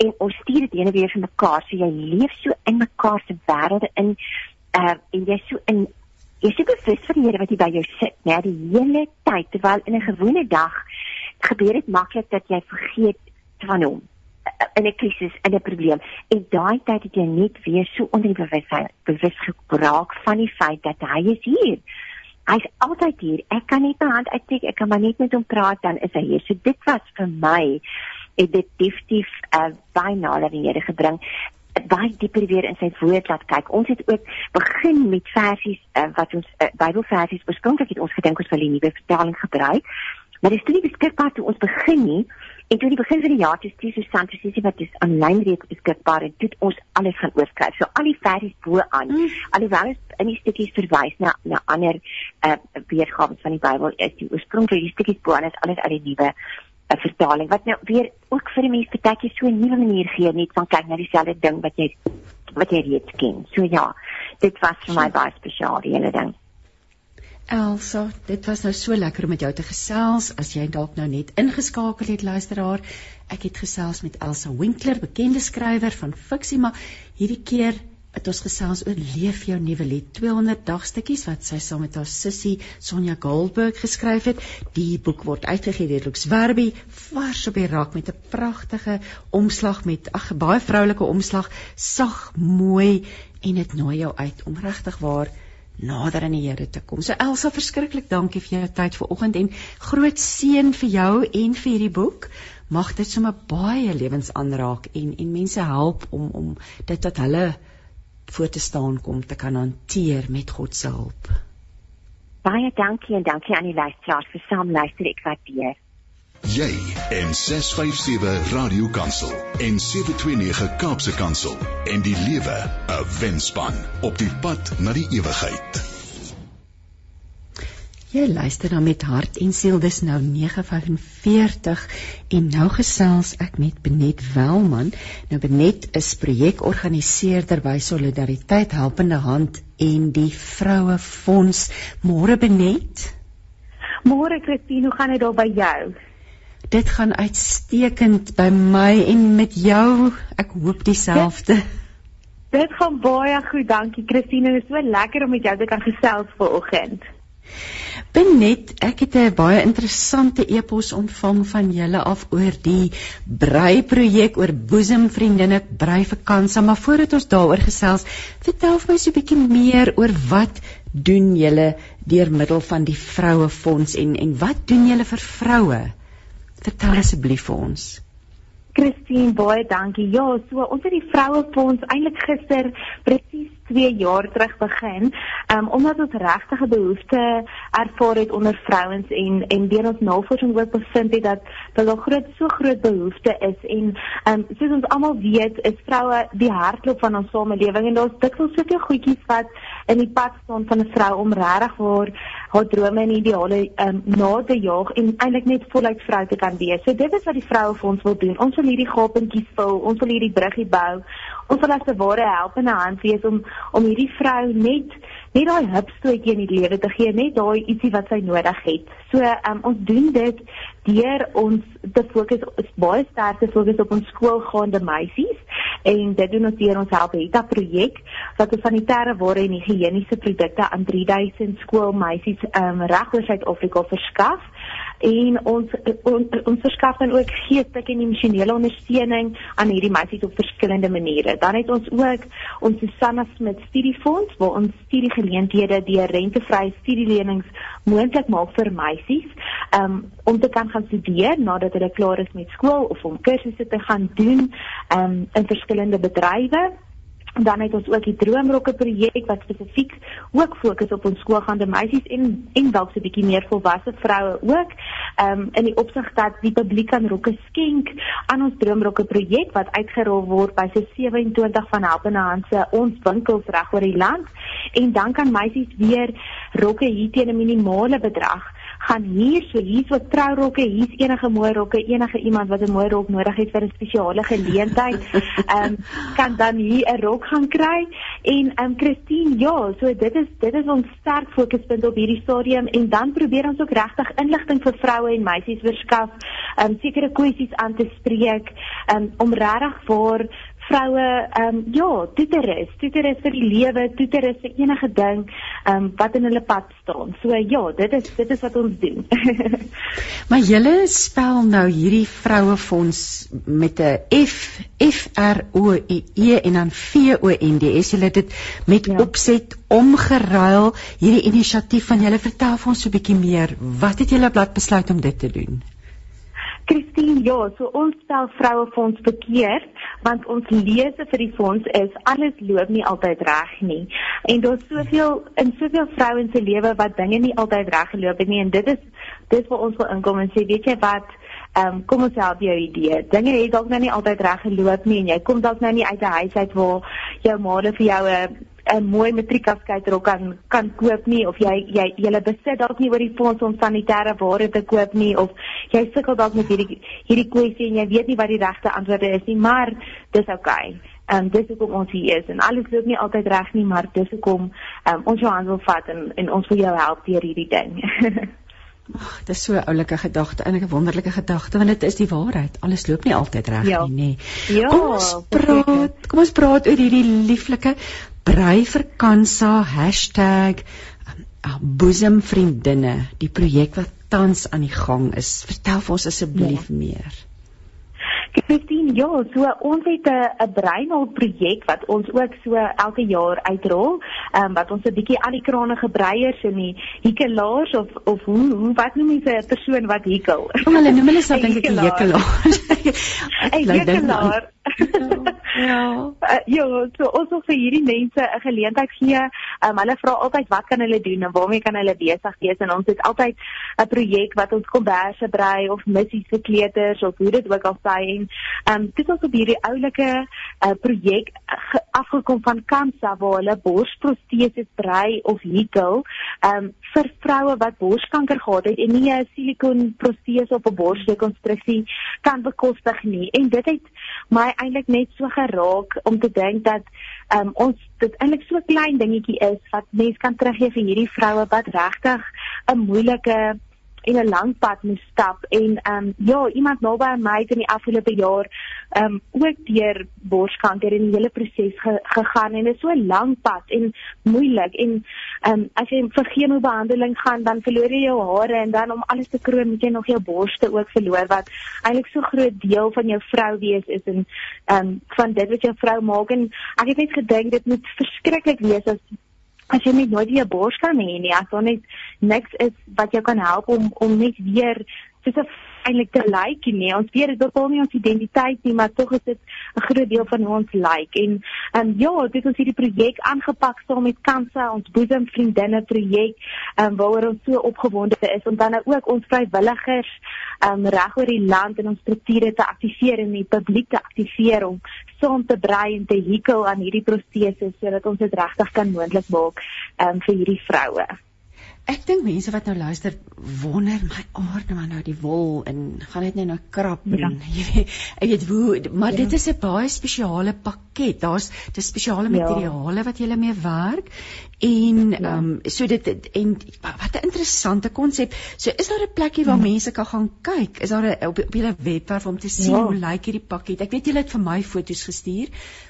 En ons stuur dit ene weer vir mekaar, so jy leef so in mekaar se wêrelde in uh en jy so in jy sê beslis vir die Here wat jy by jou sit, né, die hele tyd terwyl in 'n gewone dag gebeur dit maklik dat jy vergeet van hom in 'n krisis, in 'n probleem. En daai tyd het jy net weer so onder die bewustheid bewus geraak van die feit dat hy is hier. Hy's altyd hier. Ek kan net my hand uitsteek, ek kan maar net met hom praat dan is hy hier. So dit was vir my het dit definitief uh, baie nader die Here gebring baie dieper weer in sy woord laat kyk. Ons het ook begin met versies uh, wat ons uh, Bybelversies oorspronklik het ons gedink ons wil die nuwe vertaling gebruik. Maar dit is nie beskikbaar toe ons begin nie. En toe die begin van die jaar toe stuur so Santos wat is aanlyn reeds beskikbaar en dit ons alles gaan oorskryf. So al die versies bo aan. Mm. Alhoewel is in die stukkies verwys na na ander uh weergawe van die Bybel is die oorspronklike stukkies bo aan is alles uit die nuwe 'n uh, vertaling wat nou weer ook vir die mense baie keer so 'n nuwe manier gee net van kyk na dieselfde ding wat jy wat jy reeds ken. So ja, dit was vir my baie spesiaal die hele ding. Elsa, dit was nou so lekker om met jou te gesels. As jy dalk nou net ingeskakel het, luisteraar, ek het gesels met Elsa Winkler, bekende skrywer van fiksie, maar hierdie keer het ons gesels oor Leef jou nuwe lied 200 dagstukkies wat sy saam met haar sussie Sonja Goldberg geskryf het. Die boek word uitgegee deur Lux Werby, vars op die rak met 'n pragtige omslag met ag baie vroulike omslag, sag, mooi en dit nooi jou uit om regtig waar nader aan die Here te kom. So Elsa, verskriklik dankie vir jou tyd vanoggend en groot seën vir jou en vir hierdie boek. Mag dit sommer baie lewens aanraak en en mense help om om dit tot hulle voor te staan kom te kan hanteer met God se hulp. Baie dankie en dankie aan die luisteraars vir saam luister ek waardeer. Jy en 657 Radio Kansel en 729 Kaapse Kansel en die lewe 'n wenspan op die pad na die ewigheid. Jy luister dan met hart en siel dis nou 9:45 en nou gesels ek met Benet Welman. Nou Benet is projekorganiseerder by Solidariteit Helpende Hand en die Vroue Fonds. Môre Benet. Môre Christine, hoe gaan dit daar by jou? Dit gaan uitstekend by my en met jou. Ek hoop dieselfde. Dit, dit gaan baie goed, dankie Christine. Dit is so lekker om met jou te kan gesels vanoggend. Benet, ek het 'n baie interessante e-pos ontvang van julle af oor die brei projek oor boesemvriendinne brei vakansie, maar voordat ons daaroor gesels, vertel vir my so 'n bietjie meer oor wat doen julle deur middel van die vroue fonds en en wat doen julle vir vroue? Vertel asseblief vir ons. Christine, baie dankie. Ja, so ons het die vroue fonds eintlik gister presies 2 jaar terug begin, um, omdat ons regtig 'n behoefte ervaar het onder vrouens en en deur ons navorsing ook bevind het dat daar groot so groot behoefte is en um, soos ons almal weet, is vroue die hartklop van ons samelewing en daar's dikwels soveel goedjies wat in die pad staan van 'n vrou om regtig haar haar drome en ideale um, na te jaag en eintlik net voluit vrou te kan wees. So dit is wat die vroue fonds wil doen. Ons wil hierdie gapentjies vul, ons wil hierdie bruggie bou. Ons wil as 'n ware helpende hand wees om om hierdie vrou net net daai hupstootjie in die lewe te gee, net daai ietsie wat sy nodig het. So um, ons doen dit deur ons te fokus baie sterk te fokus op ons skoolgaande meisies en dit doen ons deur ons Helpeta projek wat 'n sanitêre ware en higiëniese produkte aan 3000 skoolmeisies um, reg oor Suid-Afrika verskaf en ons on, ons verskaf dan ook geestelike en emosionele ondersteuning aan hierdie meisies op verskillende maniere. Dan het ons ook ons Susanna Smit studiefonds waar ons studiegeleenthede deur rentevrye studielenings moontlik maak vir meisies um, om te kan gaan studeer nadat hulle klaar is met skool of om kursusse te gaan doen um, in verskillende bedrywe dan het ons ook die droomrokke projek wat spesifiek ook fokus op ons skoolgaande meisies en en dalk so 'n bietjie meer volwasse vroue ook. Ehm um, in die opsig dat die publiek kan rokke skenk aan ons droomrokke projek wat uitgerol word by so 27 van Helpende Hand se ons winkels reg oor die land en dan kan meisies weer rokke hier teen 'n minimale bedrag gaan hier so hier's wat trourokke, hier's enige mooi rokke, enige iemand wat 'n mooi rok nodig het vir 'n spesiale geleentheid, ehm um, kan dan hier 'n rok gaan kry. En ehm um, Christine, ja, so dit is dit is ons sterk fokuspunt op hierdie stadium en dan probeer ons ook regtig inligting vir vroue en meisies verskaf, ehm um, sekere kwessies aan te spreek, ehm um, om regtig vir vroue ehm um, ja, toeterus, toeterus vir die lewe, toeterus vir enige ding ehm um, wat in hulle pad staan. So ja, dit is dit is wat ons doen. maar julle spel nou hierdie vrouefonds met 'n F F R O E E en dan V O N D S. Julle dit met ja. opset omgeruil hierdie inisiatief van julle vertel vir ons so 'n bietjie meer. Wat het julle blad besluit om dit te doen? Christine, ja, so ons stel vroue fonds verkeerd want ons lese vir die fonds is alles loop nie altyd reg nie. En daar's soveel in soveel vrouens se lewe wat dinge nie altyd reg geloop het nie en dit is dis waar ons wil inkom en sê weet jy wat Ehm um, kom ons help jou idee. Dinge het dalk nou nie altyd reg geloop nie en jy kom dalk nou nie uit 'n huis uit waar jou ma vir jou 'n 'n mooi matriekafskeidrok kan kan koop nie of jy jy jy besit dalk nie oor die fonds om sanitêre ware te koop nie of jy sukkel dalk met hierdie hierdie kwessie en jy weet nie wat die regte antwoorde is nie maar dis oukei. Okay. Ehm um, dis hoekom ons hier is en alles loop nie altyd reg nie maar dis hoekom um, ons jou aan wil vat en en ons wil jou help deur hierdie ding. Ag, dit is so 'n oulike gedagte, eintlik 'n wonderlike gedagte want dit is die waarheid. Alles loop nie altyd reg ja. nie, nê. Ja. Kom ons praat, kom ons praat oor hierdie lieflike brei vir Kansa #boesemvriendinne, die projek wat tans aan die gang is. Vertel vir ons asseblief ja. meer. Christine, ja, so ons het 'n 'n breinhulp projek wat ons ook so elke jaar uitrol. um, wat ons 'n bietjie al die krane gebreiers en die hikelaars of of hoe hoe wat noem jy 'n persoon wat hikel? Oh, hulle noem hulle self dink ek 'n hikelaar. 'n Hikelaar. ja. Uh, ja, so ons wil vir hierdie mense 'n geleentheid gee. Um, hulle vra altyd wat kan hulle doen en waarmee kan hulle besig wees en ons het altyd 'n projek wat ons komberse brei of missies vir kleuters of hoe dit ook al sê en ehm um, dit was op hierdie oulike uh, projek afgekom van Kansa waar hulle borsproteses brei of hikel ehm um, vir vroue wat borskanker gehad het en nie 'n silikoon protese of 'n borsrekonstruksie kan bekostig nie. En dit het my eintlik net so geraak om te dink dat um, ons dit eintlik so klein dingetjie is wat mens kan teruggee vir hierdie vroue wat regtig 'n moeilike en 'n lang pad moes stap en ehm um, ja, iemand naby my het in die afgelope jaar ehm um, ook deur borskanker en die hele proses ge, gegaan en dit is so 'n lang pad en moeilik en ehm um, as jy vir chemobehandeling gaan dan verloor jy jou hare en dan om alles te kroon moet jy nog jou borste ook verloor wat eintlik so groot deel van jou vrou wees is en ehm um, van dit wat jou vrou maak en ek het net gedink dit moet verskriklik wees as as jy net nooit weer bors kan hê nie, as daar net niks is wat jou kan help om om net weer soos 'n eintlik te like nie. Ons weet dit bepaal nie ons identiteit nie, maar tog is dit 'n groot deel van hoe ons like. En en ja, dit ons hierdie projek aangepak saam met Kansa, ons boesemvriendinne projek, ehm um, waaroor ons so opgewonde is om dan nou ook ons vrywilligers ehm um, reg oor die land en ons strukture te aktiveer en die publiek te aktiveer om saam te brei en te hikel aan hierdie proteses sodat ons dit regtig kan moontlik maak ehm um, vir hierdie vroue. Ek dink mense wat nou luister wonder my aard nou nou die wol en gaan dit net nou krap ja. en jy weet weet hoe maar ja. dit is 'n baie spesiale pakket. Daar's dis spesiale ja. materiale ja. wat jy mee werk en ja. ehm ja. um, so dit en wat 'n interessante konsep. So is daar 'n plekkie waar ja. mense kan gaan kyk? Is daar 'n op, op julle webwerf om te sien ja. hoe lyk hierdie pakket? Ek weet julle het vir my foto's gestuur.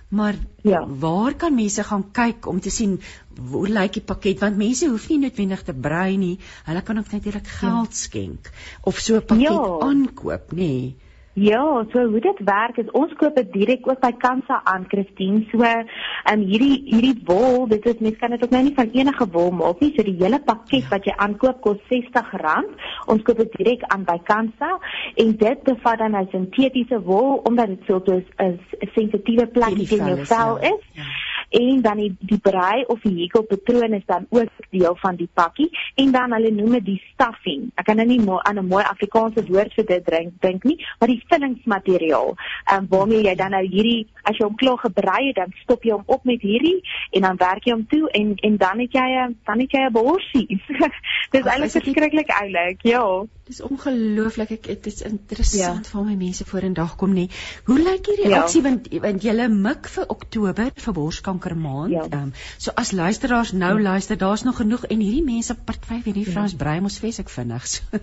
Maar ja. waar kan mense gaan kyk om te sien hoe lyk die pakket want mense hoef nie noodwendig te brei nie. Hulle kan ook natuurlik ja. geld ja. skenk of so 'n pakket ja. aankoop, nê. Nee. Ja, so hoe dit werk is ons koop dit direk ook by Kansa aan, Christine. So, ehm um, hierdie hierdie wol, dit is mens kan dit ook nou nie van enige wol maak nie. So die hele pakket wat jy aankoop kos R60. Ons koop dit direk aan by Kansa en dit bevat dan 'n sintetiese wol omdat dit so 'n sensitiewe plek in jou vel is. Ja. En dan die die brei of die hekel patroon is dan ook deel van die pakkie en dan hulle noem dit die stuffing. Ek kan nou nie mo aan 'n mooi Afrikaanse woord vir dit drink dink nie, maar die vullingsmateriaal. Ehm um, waarmee jy dan nou hierdie as jy hom klaar gebrei het, dan stop jy hom op met hierdie en dan werk jy hom toe en en dan het jy 'n dan het jy 'n borsie. Dis eintlik verskriklik oulik. Ja. Dis ongelooflik. Ek dit is interessant ja. vir my mense vorendag kom nie. Hoe lyk hierdie ja. aksie want want jy mik vir Oktober vir borskanker kankermaand. Ja. Um, so as luisteraars nou ja. luister, daar's nog genoeg en hierdie mense party hierdie ja. vrouens brei mos vesek vinnig. So.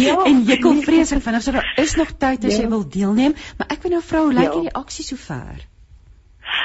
Ja. en jy kom vreeslik vinnig. So daar is nog tyd as ja. jy wil deelneem, maar ek wil nou vrou, hoe lyk ja. hierdie aksie sover?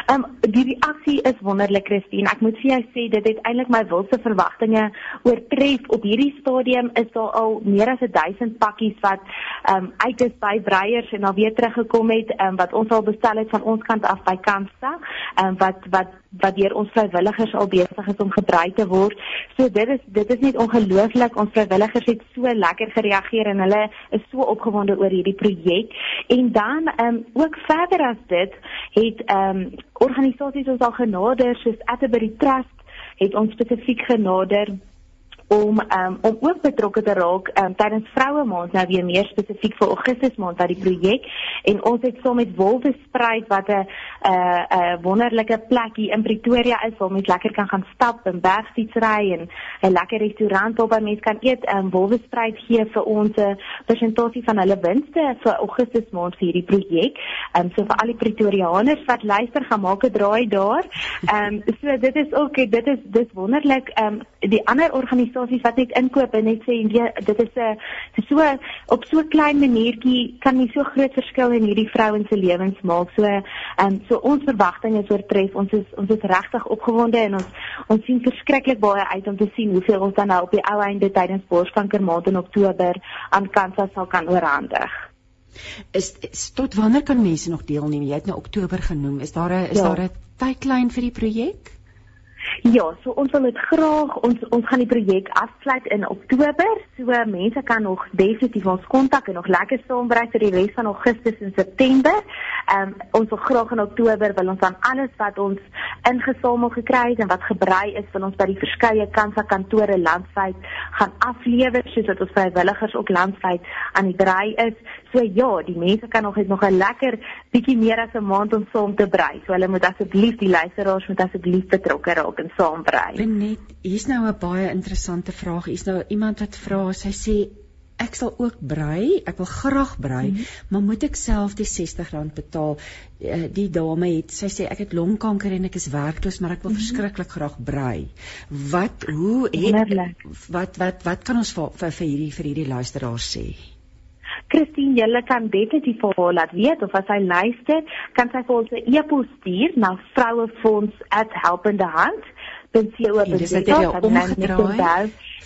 Ehm um, die reaksie is wonderlik Christine. Ek moet vir jou sê dit het eintlik my wildste verwagtinge oortref. Op hierdie stadium is daar al meer as 1000 pakkies wat ehm um, uit is by breiers en dan weer teruggekom het ehm um, wat ons al bestel het van ons kant af by Kansa. Ehm um, wat wat wat deur ons vrywilligers al besig is om gebruik te word. So dit is dit is net ongelooflik. Ons vrywilligers het so lekker gereageer en hulle is so opgewonde oor hierdie projek. En dan ehm um, ook verder as dit het ehm um, organisasies ons al genader soos Atterbury Trust het ons spesifiek genader om um, om ook betrokke te raak um, tydens vroue maand nou weer meer spesifiek vir Augustus maand wat die projek en ons het saam met Wolwe Spruit wat 'n 'n uh, 'n wonderlike plek hier in Pretoria is waar mens lekker kan gaan stap en bergfietsry en 'n lekker restaurant waar mense kan eet. Um, Wolwe Spruit gee vir ons 'n presentasie van hulle winste vir Augustus maand vir hierdie projek. Um, so vir al die Pretoriaaners wat luister, gaan maak 'n draai daar. Ehm um, so dit is ook dit is dis wonderlik. Ehm um, die ander organisasies organisasies wat net inkoop en net sê dit is 'n so op so 'n klein maniertjie kan nie so groot verskil in hierdie vrouens se lewens maak. So ehm um, so ons verwagtinge is oortref. Ons is ons is regtig opgewonde en ons ons sien verskriklik baie uit om te sien hoeveel ons dan nou op die ou einde tydens borskanker maand in Oktober aan kansa sal kan oorhandig. Is, is tot wanneer kan mense nog deelneem? Jy het nou Oktober genoem. Is daar 'n is ja. daar 'n tydlyn vir die projek? Ja, so ons wil dit graag ons ons gaan die projek afsluit in Oktober. So mense kan nog definitief ons kontak en nog lekker saambrei vir die res van Augustus en September. Ehm um, ons wil graag in Oktober wil ons dan alles wat ons ingesamel gekry het en wat gebrei is wil ons by die verskeie kansa kantore landwyd gaan aflewer sodat ons vrywilligers ook landwyd aan die brei is. So ja, die mense kan nog nog 'n lekker bietjie meer as 'n maand om saam te brei. So hulle moet asseblief die luisteraars moet asseblief betrokke raak en saambrei. Net hier's nou 'n baie interessante vraag. Hier's nou iemand wat vra, sy sê ek sal ook brei, ek wil graag brei, mm -hmm. maar moet ek self die R60 betaal? Uh, die dame het, sy sê ek het longkanker en ek is werkloos, maar ek wil mm -hmm. verskriklik graag brei. Wat hoe het, wat wat wat kan ons vir, vir hierdie vir hierdie luisteraars sê? Christine, jy kan definitief vir haar laat weet of as sy luister, kan sy vir ons 'n e-pos stuur na vrouefonds@helpendehand.co.za.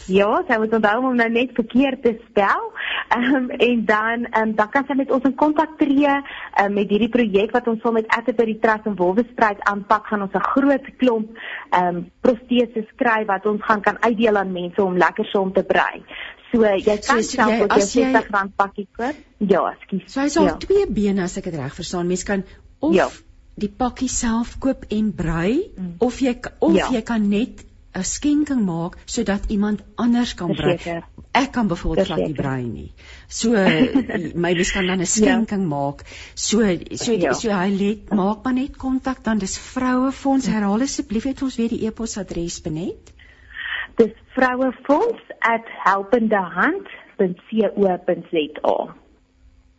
Ja, sy moet onthou om nou net verkeerd te spel. Ehm um, en dan ehm um, dan kan sy met ons in kontak tree um, met hierdie projek wat ons saam met Atterbury Trust in Wolwespryd aanpak. Gaan ons 'n groot klomp ehm um, proteses skryf wat ons gaan kan uitdeel aan mense om lekker saam te brei. So jy kan so, self op jou R60 pakkie koop. Ja, ekskuus. So hy's al ja. twee bene as ek dit reg verstaan. Mens kan of ja. die pakkie self koop en brei mm. of jy of ja. jy kan net 'n skenking maak sodat iemand anders kan brei. Ek kan byvoorbeeld glad nie brei nie. So my mens kan dan 'n ja. skenking ja. maak. So so ja. so hy let maak maar net kontak dan dis vrouefonds. Herhaal asseblief net ons weer die e-posadres benet. Dis vrouefonds@helpendehand.co.za.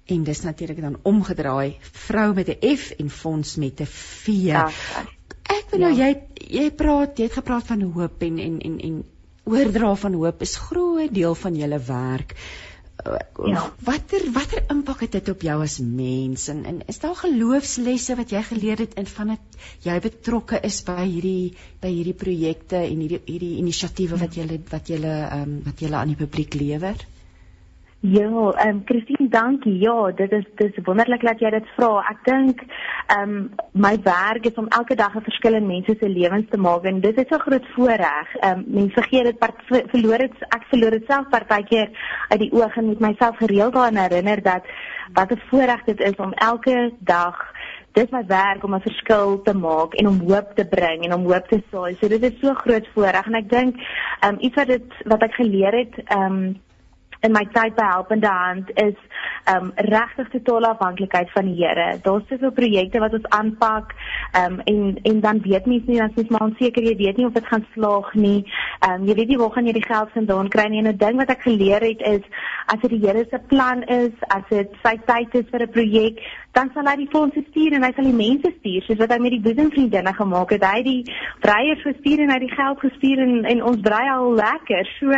En dis natuurlik dan omgedraai, vrou met 'n F en fonds met 'n V. Ja. Ek wil nou ja. jy jy praat, jy het gepraat van hoop en en en en oordra van hoop is groot deel van julle werk. Ja. Watter watter impak het dit op jou as mens en, en is daar geloofslesse wat jy geleer het in van dit jy betrokke is by hierdie by hierdie projekte en hierdie hierdie inisiatiewe wat jy wat jy um, wat jy aan die publiek lewer? Ja, ehm um, Christine, dankie. Ja, dit is dit is wonderlik dat jy dit vra. Ek dink ehm um, my werk is om elke dag 'n verskil in mense se lewens te maak en dit is 'n groot voorreg. Ehm um, mense vergeet dit part verloor dit ek verloor dit self partykeer uit die oog en moet myself gereeld daaraan herinner dat wat 'n voorreg dit is om elke dag dis my werk om 'n verskil te maak en om hoop te bring en om hoop te saai. So dit is so groot voorreg en ek dink ehm um, iets wat dit wat ek geleer het ehm um, in my tyd by Helpende Hand is um regtig totale afhanklikheid van die Here. Daar's soveel projekte wat ons aanpak um en en dan weet mens nie as mens maar onseker jy weet nie of dit gaan slaag nie. Um jy weet nie waar gaan jy die geld vandaan kry nie. En 'n ding wat ek geleer het is as dit die Here se plan is, as dit sy tyd is vir 'n projek, dan sal hy die fondse stuur en hy sal die mense stuur soos wat hy met die boesemvriendinne gemaak het. Hy het die breiers gestuur en hy het die geld gestuur en en ons brei al lekker. So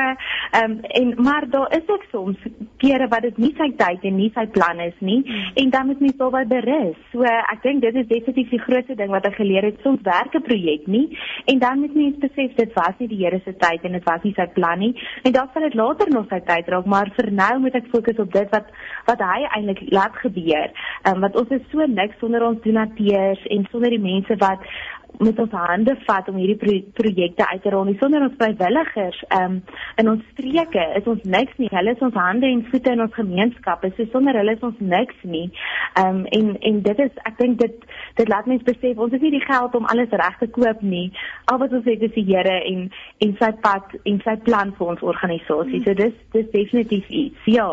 um, en maar daar is ook soms kere wat dit nie sy tyd en nie sy plan is nie en dan moet mens alby berus. So ek dink dit is definitief die grootste ding wat ek geleer het. Soms werk 'n projek nie en dan moet mens besef dit was nie die Here se tyd en dit was nie sy plan nie. En dan sal dit later nog sy tyd raak, maar vir nou moet ek fokus op dit wat wat hy eintlik laat gebeur. Ehm um, want ons is so niks sonder ons donateurs en sonder die mense wat met ons hande vat om hierdie pro projekte uit te rol. Nie sonder ons vrywilligers um, in ons streke is ons niks nie. Hulle is ons hande en voete in ons gemeenskappe. So sonder hulle is ons niks nie. Um, en en dit is ek dink dit dit laat mense besef ons het nie die geld om alles reg te koop nie. Al wat ons het is die Here en en sy pad en sy plan vir ons organisasie. So dis dis definitief iets. Ja.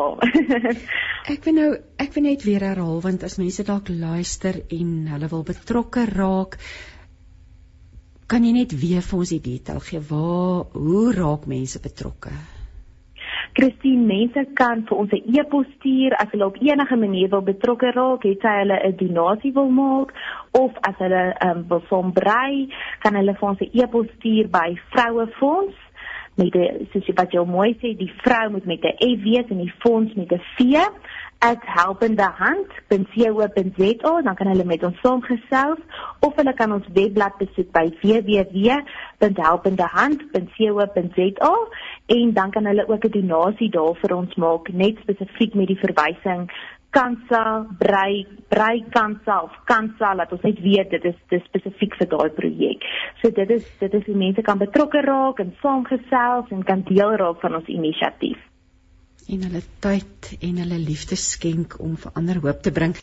ek wil nou ek wil net weer herhaal want as mense dalk luister en hulle wil betrokke raak Kan jy net weer vir ons die detail gee waar hoe raak mense betrokke? Christine, mense kan vir ons 'n e-pos stuur as hulle op enige manier wil betrokke raak, het sy hulle 'n donasie wil maak of as hulle um, wil som brei, kan hulle vir ons 'n e-pos stuur by Vrouefonds met die soos wat jy mooi sê, die vrou moet met 'n F wees en die fonds met 'n V. @helpendehand.co.za dan kan hulle met ons saamgesels of hulle kan ons webblad besoek by www.helpendehand.co.za en dan kan hulle ook 'n donasie daar vir ons maak net spesifiek met die verwysing kansa, brei, brei kansa of kansa laat ons net weet dit is dis spesifiek vir daai projek. So dit is dit is hoe mense kan betrokke raak en saamgesels en kan deel raak van ons inisiatief. En hulle tyd en hulle liefde skenk om vir ander hoop te bring.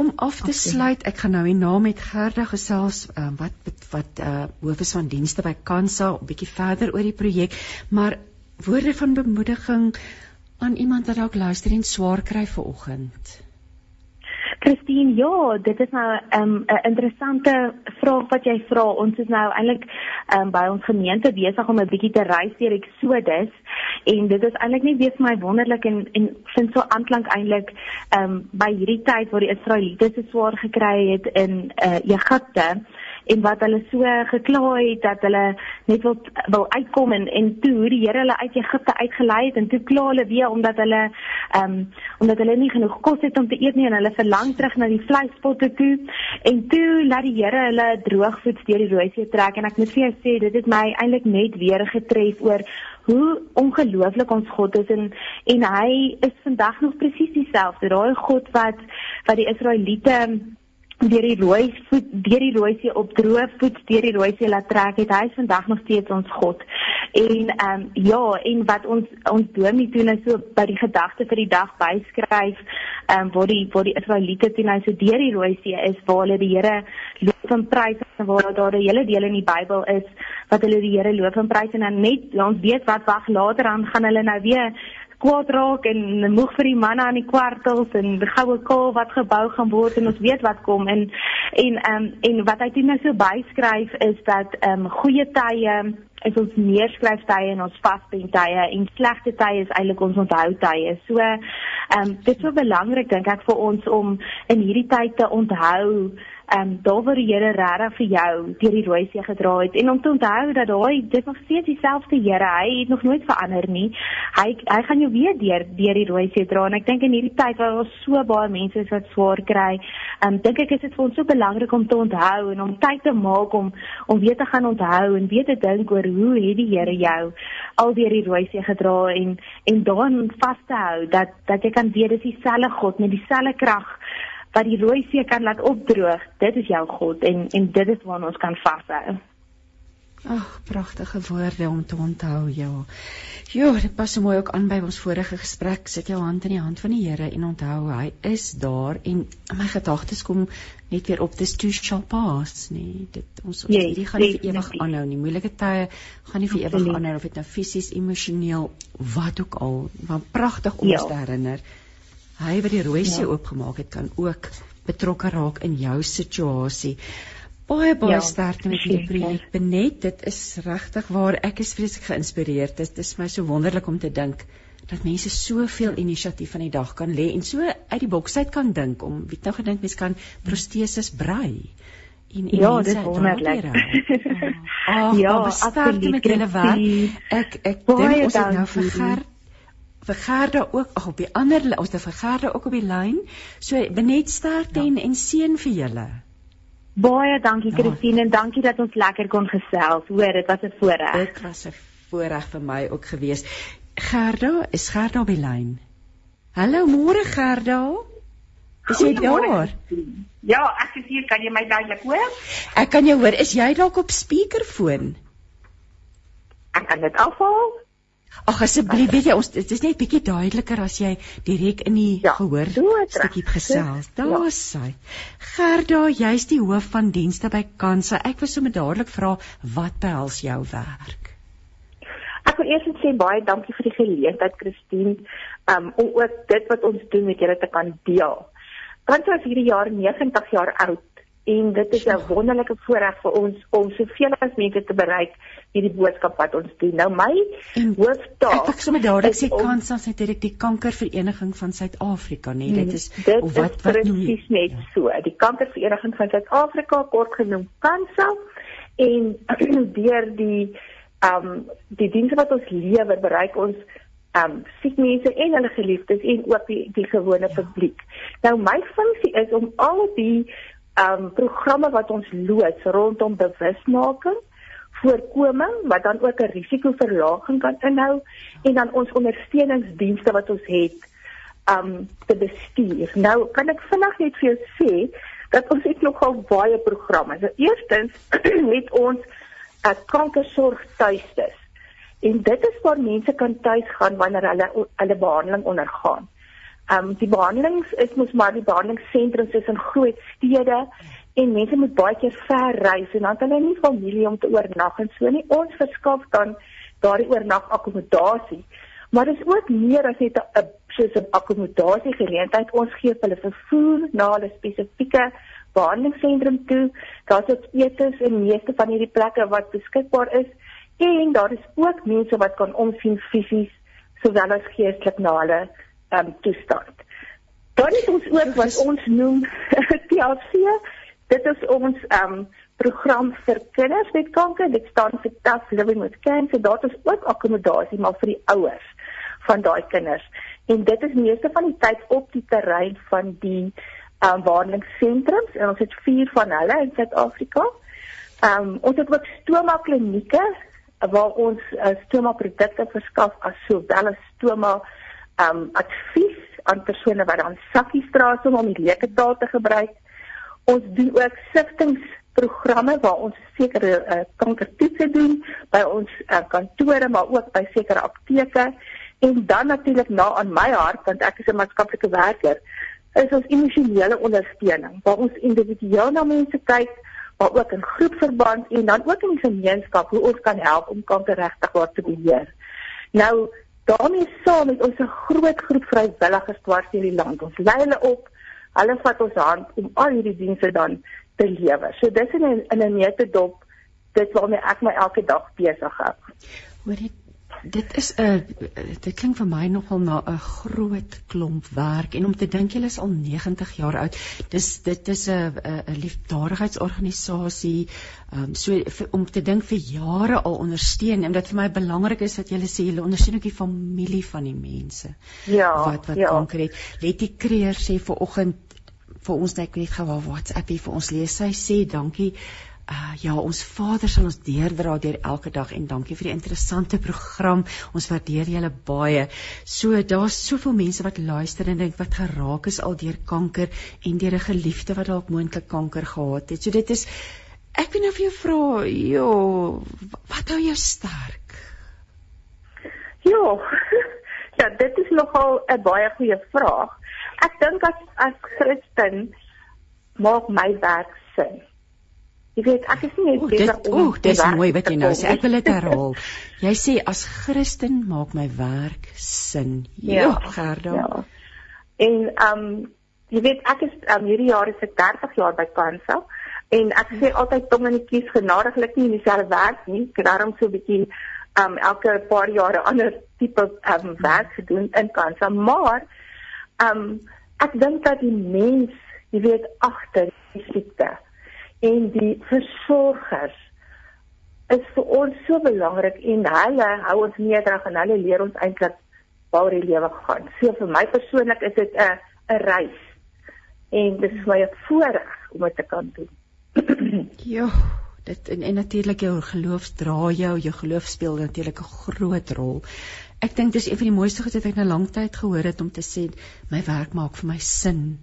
Om af te sluit, ek gaan nou hierna met Gerda gesels uh, wat wat uh hoof is van dienste by Kansa 'n bietjie verder oor die projek, maar woorde van bemoediging aan iemand wat dalk luister en swaar kry vir oggend. Christine, ja, dit is nou ehm, 'n um, interessante vraag wat jy vra. Ons is nou eintlik um, by ons gemeente besig om 'n bietjie te reis deur Exodus en dit is eintlik net weer vir my wonderlik en en vind so aanklank eintlik um, by hierdie tyd waar die Israeliete so swaar gekry het in uh, Egipte en wat hulle so gekla het dat hulle net wil wil uitkom en en toe hoe die Here hulle uit Egipte uitgelei het en toe kla hulle weer omdat hulle ehm um, omdat hulle nie genoeg kos het om te eet nie en hulle verlang terug na die vleispotte toe. En toe laat die Here hulle droogvoets deur die Rooi See trek en ek moet vir jou sê dit het my eintlik net weer getref oor hoe ongelooflik ons God is en en hy is vandag nog presies dieselfde daai God wat wat die Israeliete deur die rooi voet deur die rooi see op droë voet deur die rooi see laat trek het hy is vandag nog steeds ons God. En ehm um, ja, en wat ons ons dominee toe nou so by die gedagte vir die dag byskryf, ehm um, waar die waar die Israeliete toe nou so deur die rooi see is waar hulle die Here loof en prys en waar daar 'n hele deel in die Bybel is wat hulle die Here loof en prys en dan net ons weet wat wag later aan gaan hulle nou weer kwaad raak en moeg vir die manne aan die kwartels en die goue kaal wat gebou gaan word en ons weet wat kom en en ehm um, en wat hy dit nou so byskryf is dat ehm um, goeie tye is ons neerskryf tye en ons vaspen tye en slegte tye is eintlik ons onthou tye. So ehm um, dit is so belangrik dink ek vir ons om in hierdie tyd te onthou ehm um, daar waar die Here regtig vir jou deur die rooi see gedra het. En om te onthou dat daai dit nog steeds dieselfde Here, hy het nog nooit verander nie. Hy hy gaan jou weer deur deur die rooi see dra. En ek dink in hierdie tyd waar ons so baie mense is wat swaar kry, ehm um, dink ek is dit vir ons so belangrik om te onthou en om tyd te maak om om weer te gaan onthou en weer te dink oor hoe het die Here jou al deur die rooi see gedra en en daarin vas te hou dat dat jy kan weet dis dieselfde God met dieselfde krag wat die rooi see kan laat opdroog. Dit is jou God en en dit is waar ons kan vashou. Ag, pragtige woorde om te onthou, ja. Jo, dit pas so mooi ook aan by ons vorige gesprek. Sit jou hand in die hand van die Here en onthou hy is daar en my gedagtes kom net weer op dis too shall pass, nee. Dit ons ons hierdie gaan nie vir ewig aanhou nie. Moeilike tye gaan nie vir ewig aanhou of dit nou fisies, emosioneel, wat ook al. Maar pragtig om ons ja. te herinner. Hy wat die rooi see ja. oopgemaak het, kan ook betrokke raak in jou situasie. Baie baie ja, sterkte met hierdie projek. Benet, dit is regtig waar ek is vreeslik geïnspireerd. Dit is my so wonderlik om te dink dat mense soveel inisiatief van die dag kan lê en so uit die boks uit kan dink om wie nou gedink mense kan proteses brei. En, en ja, dit is wonderlik. Ag, ja, absoluut met julle werk. Ek ek dink ons het nou vir Gert vir Gerda ook ag op die ander ons het vir Gerda ook op die lyn. So benet sterkte ja. en en seën vir julle. Baie dankie Christine en dankie dat ons lekker kon gesels. Hoor, dit was 'n voorreg. Dit was 'n voorreg vir my ook gewees. Gerda, is Gerda op die lyn? Hallo, môre Gerda. Is jy daar? Ja, ek is hier. Kan jy my duidelik hoor? Ek kan jou hoor. Is jy dalk op speakerfoon? Ek kan dit afhaal. Ag asseblief, weet jy ons dit is net bietjie duideliker as jy direk in die ja, gehoor stukkie gesels. Daar's ja. sy. Gerda, jy's die hoof van dienste by Kansa. Ek wil sommer dadelik vra wat behels jou werk? Ek wil eers sê baie dankie vir die geleentheid, Christine, um, om ook dit wat ons doen met julle te kan deel. Kansa is hierdie jaar 90 jaar oud en dit is 'n wonderlike voorreg vir ons om soveel as mense te bereik hierdie boodskap wat ons doen. Nou my hooftaak Ek sê met dadelik sê Kansa se direk die kankervereniging van Suid-Afrika, nee, dit is dit of wat wat presies net ja. so. Die kankervereniging van Suid-Afrika kort genoem Kansa en deur die ehm um, die dienste wat ons lewer bereik ons ehm um, siek mense en hulle geliefdes en ook die die gewone ja. publiek. Nou my funksie is om al die ehm um, programme wat ons loods rondom bewusmaking, voorkoming wat dan ook 'n risikoverlaging kan inhou en dan ons ondersteuningsdienste wat ons het um te bestuur. Nou kan ek vinnig net vir jou sê dat ons het nogal baie programme. So eerstens het ons 'n kankersorg tuistes. En dit is waar mense kan tuis gaan wanneer hulle hulle behandeling ondergaan. Um die behandelings is mos maar die behandelingssentrums is in groot stede en mense moet baie keer ver reis en dan het hulle nie familie om te oornag en so nie. Ons verskaf dan daardie oornag akkommodasie. Maar dit is ook meer as net 'n soos 'n akkommodasie geleentheid. Ons gee hulle vervoer na 'n spesifieke behandelingsentrum toe. Daar's ook etes in meeste van hierdie plekke wat beskikbaar is en daar is ook mense wat kan omsien fisies sowel as geestelik na hulle um, toestand. Dan het ons ook wat ons noem TLC. Dit is ons um, program vir kinders met kanker. Dit staan vir Tough Living with Cancer. Daar is ook akkommodasie maar vir die ouers van daai kinders. En dit is meeste van die tyd op die terrein van die um, waarnemingssentrums en ons het 4 van hulle in Suid-Afrika. Um, ons het ook stoma klinieke waar ons uh, stoma produkte verskaf as sowel as stoma um, advies aan persone wat dan sakkies dra om die leuke taal te gebruik. Ons doen ook siftings programme waar ons sekere uh, kankertoetse doen by ons uh, kantore maar ook by sekere apteke En dan natuurlik na aan my hart want ek is 'n maatskaplike werker, is ons emosionele ondersteuning waar ons individueel na mense kyk, maar ook in groepverband en dan ook in gemeenskap hoe ons kan help om kanker regtig waar te beheer. Nou daarmee saam met ons 'n groot groep vrywilligers dwars deur die land. Ons lei hulle op. Hulle vat ons hand om al hierdie dienste dan te lewer. So dis in 'n in 'n netedop dit waarmee ek my elke dag besig hou. Hoor jy dit is 'n dit klink vir my nogal na 'n groot klomp werk en om te dink julle is al 90 jaar oud. Dis dit is 'n 'n liefdadigheidsorganisasie. Ehm um, so vir, om te dink vir jare al ondersteun en dit vir my belangrik is dat julle sê julle ondersteun ook die familie van die mense. Ja. Wat wat ja. kanker het. Letty Kreer sê vir oggend vir ons net net gou WhatsApp hier vir ons lees. Sy sê dankie Uh, ja, ons Vader sal ons deurdra deur elke dag en dankie vir die interessante program. Ons waardeer julle baie. So daar's soveel mense wat luister en dink wat geraak is al deur kanker en deur 'n geliefde wat dalk moontlik kanker gehad het. So dit is ek wil nou vir jou vra, jo, wat hou jou sterk? Jo. Ja, dit is nogal 'n baie goeie vraag. Ek dink as as Christen maak my werk sin. Jy weet, ek is nie net besig om Oek, dis mooi wat jy nou sê. Ek wil dit herhaal. jy sê as Christen maak my werk sin. Ja, ja Gerda. Ja. En ehm um, jy weet, ek is um, hierdie jaar is ek 30 jaar by Kansa en ek sê altyd tong in die kies genadiglik nie in dieselfde werk nie. Ek daarom so 'n bietjie ehm um, elke paar jare ander tipe ehm um, werk gedoen in Kansa, maar ehm um, ek dink dat die mens, jy weet, agter die siekte en die versorgers is vir ons so belangrik en hulle hou ons nederig en hulle leer ons eintlik waar die lewe gaan. So vir my persoonlik is dit 'n 'n reis en dit is my voorreg om dit te kan doen. ja, dit en, en natuurlik jou geloof dra jou, jou geloof speel natuurlik 'n groot rol. Ek dink dis een van die mooiste goed wat ek nou lank tyd gehoor het om te sê my werk maak vir my sin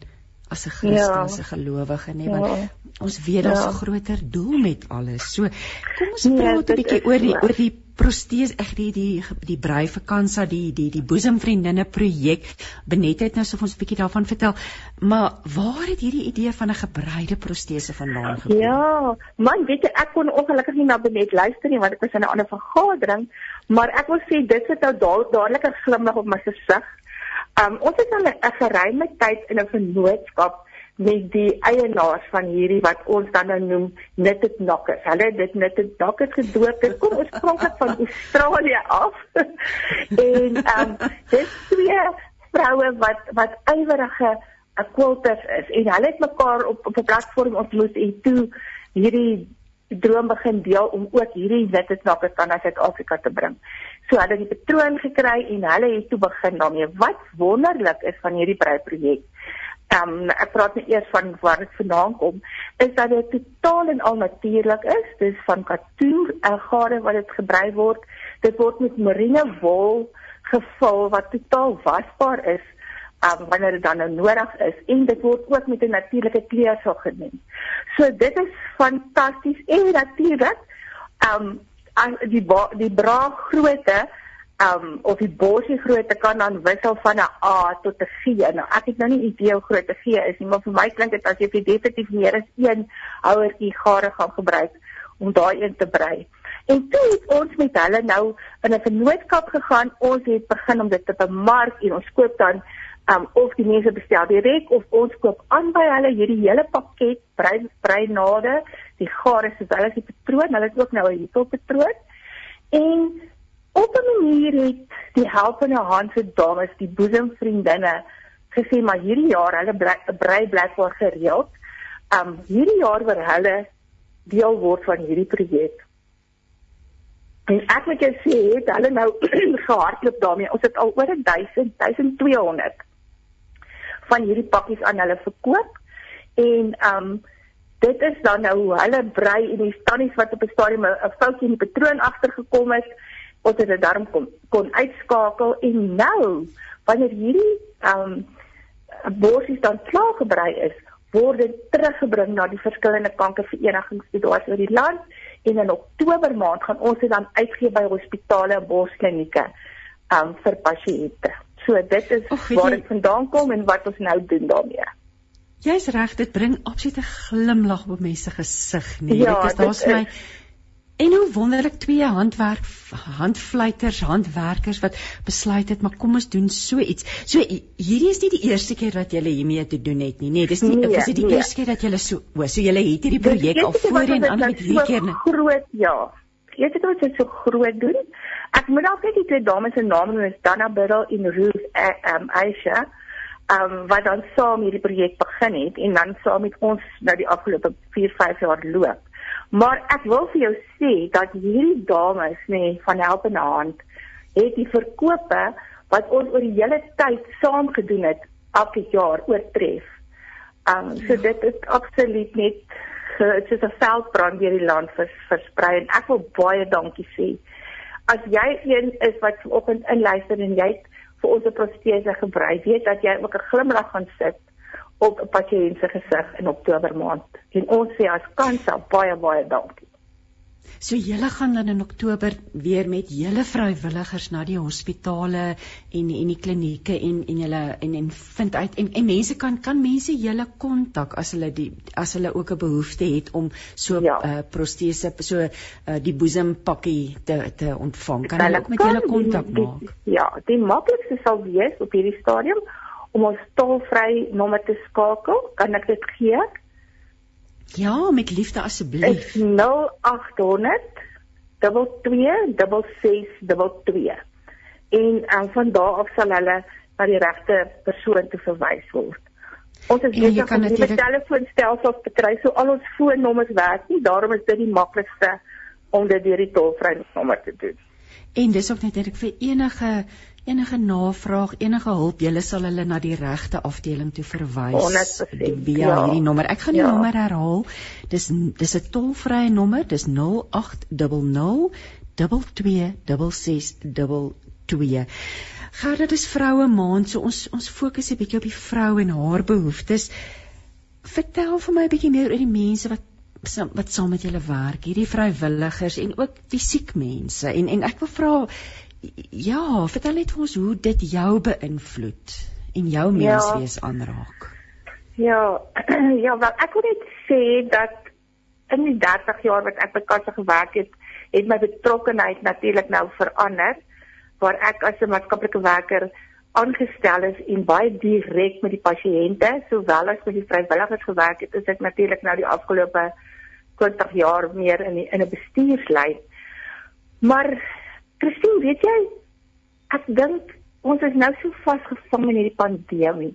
as 'n Christen, as 'n ja. gelowige, nee, want ja. ons weet daar's 'n ja. groter doel met alles. So, kom ons nee, praat 'n bietjie oor die oor die protese ek die die die brei vakansie die die die boesemvriendinne projek Benet het nou so ons 'n bietjie daarvan vertel maar waar het hierdie idee van 'n gebreide protese vandaan gekom Ja man weet jy ek kon ongelukkig nie na Benet luister nie want ek was in 'n ander vergadering maar ek wil sê dit sit nou dadelik 'n glimlag op my gesig Um ons het al 'n geruime tyd in 'n vennootskap met die eienaars van hierdie wat ons dan nou noem Knitted Knockers. Hulle het dit Knitted Knockers gedoop. Dit kom oorspronklik van Australië af. en um dis twee vroue wat wat ywerige quilters is en hulle het mekaar op op 'n platform ontmoet en toe hierdie droom begin deel om ook hierdie witte kan na Suid-Afrika te bring. So hulle het die patroon gekry en hulle het toe begin daarmee. Wat wonderlik is van hierdie breiprojek. Ehm um, ek praat net eers van waar dit vandaan kom, is dat dit totaal en al natuurlik is. Dis van katoen, 'n gare wat dit gebrei word. Dit word met marine wol gevul wat totaal wasbaar is um, wanneer dit dan nou nodig is en dit word ook met 'n natuurlike kleursaal geneem. So dit is fantasties en natuurlik um die die bra grootte um of die borsie grootte kan dan wissel van 'n A tot 'n G. Nou ek het nou nie idee hoe groot 'n G is nie, maar vir my klink dit as jy definitief meer as een houertjie gare gaan gebruik om daai een te brei. En toe het ons met hulle nou in 'n vennootskap gegaan. Ons het begin om dit te bemark en ons koop dan um of die mense bestel direk of ons koop aan by hulle hierdie hele pakket brei breinade, die gare soos hulle die patroon, hulle het ook nou 'n hierdie patroon. En op 'n manier het die helpende hand se dames, die boesemvriendinne gesê maar hierdie jaar hulle brei blikbaar gereeld. Um hierdie jaar wil hulle deel word van hierdie projek. En ek moet jou sê, het hulle nou gehardloop daarmee. Ons het al oor 1000, 1200 van hierdie pakkies aan hulle verkoop. En um dit is dan nou hulle brei en die tannies wat op 'n stadium 'n foutjie in die patroon agtergekom het, het dit daarom kon, kon uitskakel en nou wanneer hierdie um borsies dan klaar gebrei is, word dit teruggebring na die verskillende kankerverenigings daar oor die land en in Oktober maand gaan ons dit dan uitgee by hospitale en borsklinieke um vir pasiënte. So dit is Och, waar dit vandaan kom en wat ons nou doen daarmee. Jy's reg, dit bring absolute glimlag op mense gesig nie. Ja, dit is daar's my En hoe wonderlik twee handwerk handfluiters, handwerkers wat besluit het maar kom ons doen so iets. So hierdie is nie die eerste keer wat julle hiermee te doen het nie. Nee, dis nie nee, is dit die nee. eerste keer dat julle so o, so julle het hierdie projek al voorheen aan met hierdie keer. Groot ja. Keer wat dit so groot doen. Ek moet dalk net die twee dames se name noem, is Dana Biddle en Ruth um Aisha. Um wat dan saam hierdie projek begin het en dan saam met ons nou die afgelope 4, 5 jaar loop. Maar ek wil vir jou sê dat hierdie dames nê nee, van helpende hand het die verkope wat ons oor die hele tyd saam gedoen het elke jaar oortref. Um so ja. dit is absoluut net dit is 'n veldbrand deur die land vers, versprei en ek wil baie dankie sê as jy een is wat vanoggend inluister en jy vir ons 'n protese gebruik, weet dat jy ook 'n glimlag gaan sit op 'n pasiënt se gesig in Oktober maand. En ons sê as kansa baie baie dankie. So julle gaan dan in Oktober weer met julle vrywilligers na die hospitale en en die klinieke en en julle en en vind uit en en mense kan kan mense julle kontak as hulle die as hulle ook 'n behoefte het om so 'n ja. uh, protese so uh, die boesempakkie te te ontvang. Kan hulle ook met julle kontak maak? Ja, die maklikste sal wees op hierdie stadium om ons tolvry nommer te skakel. Kan ek dit gee? Ja, met liefde asseblief. 0800 226622. En en van daar af sal hulle na die regte persoon toe verwys word. Ons is besig om die telefoonstelsels te kry, so al ons foonnommers werk nie, daarom is dit die maklikste om dit deur die tolvrye nommer te doen. En dis ook net net vir enige enige navraag, enige hulp, jy sal hulle na die regte afdeling toe verwys via ja. hierdie nommer. Ek gaan die ja. nommer herhaal. Dis dis 'n tolvrye nommer, dis 0800 226622. Gaan dit is vroue maand, so ons ons fokus 'n bietjie op die vrou en haar behoeftes. Vertel vir my 'n bietjie meer oor die mense wat wat saam met julle werk, hierdie vrywilligers en ook fisiek mense. En en ek wil vra ja, vertel net vir ons hoe dit jou beïnvloed en jou ja. menswees ja. aanraak. Ja, ja, wat ek wil net sê dat in die 30 jaar wat ek by Kasse gewerk het, het my betrokkeheid natuurlik nou verander waar ek as 'n maatskaplike werker aangestel is en baie direk met die pasiënte sowel as met die vrywilligers gewerk het, is ek natuurlik nou die afgelope 20 jaar meer in die, in 'n bestuurslyn. Maar Christine, weet jy, ek dink ons is nou so vasgevang in hierdie pandemie.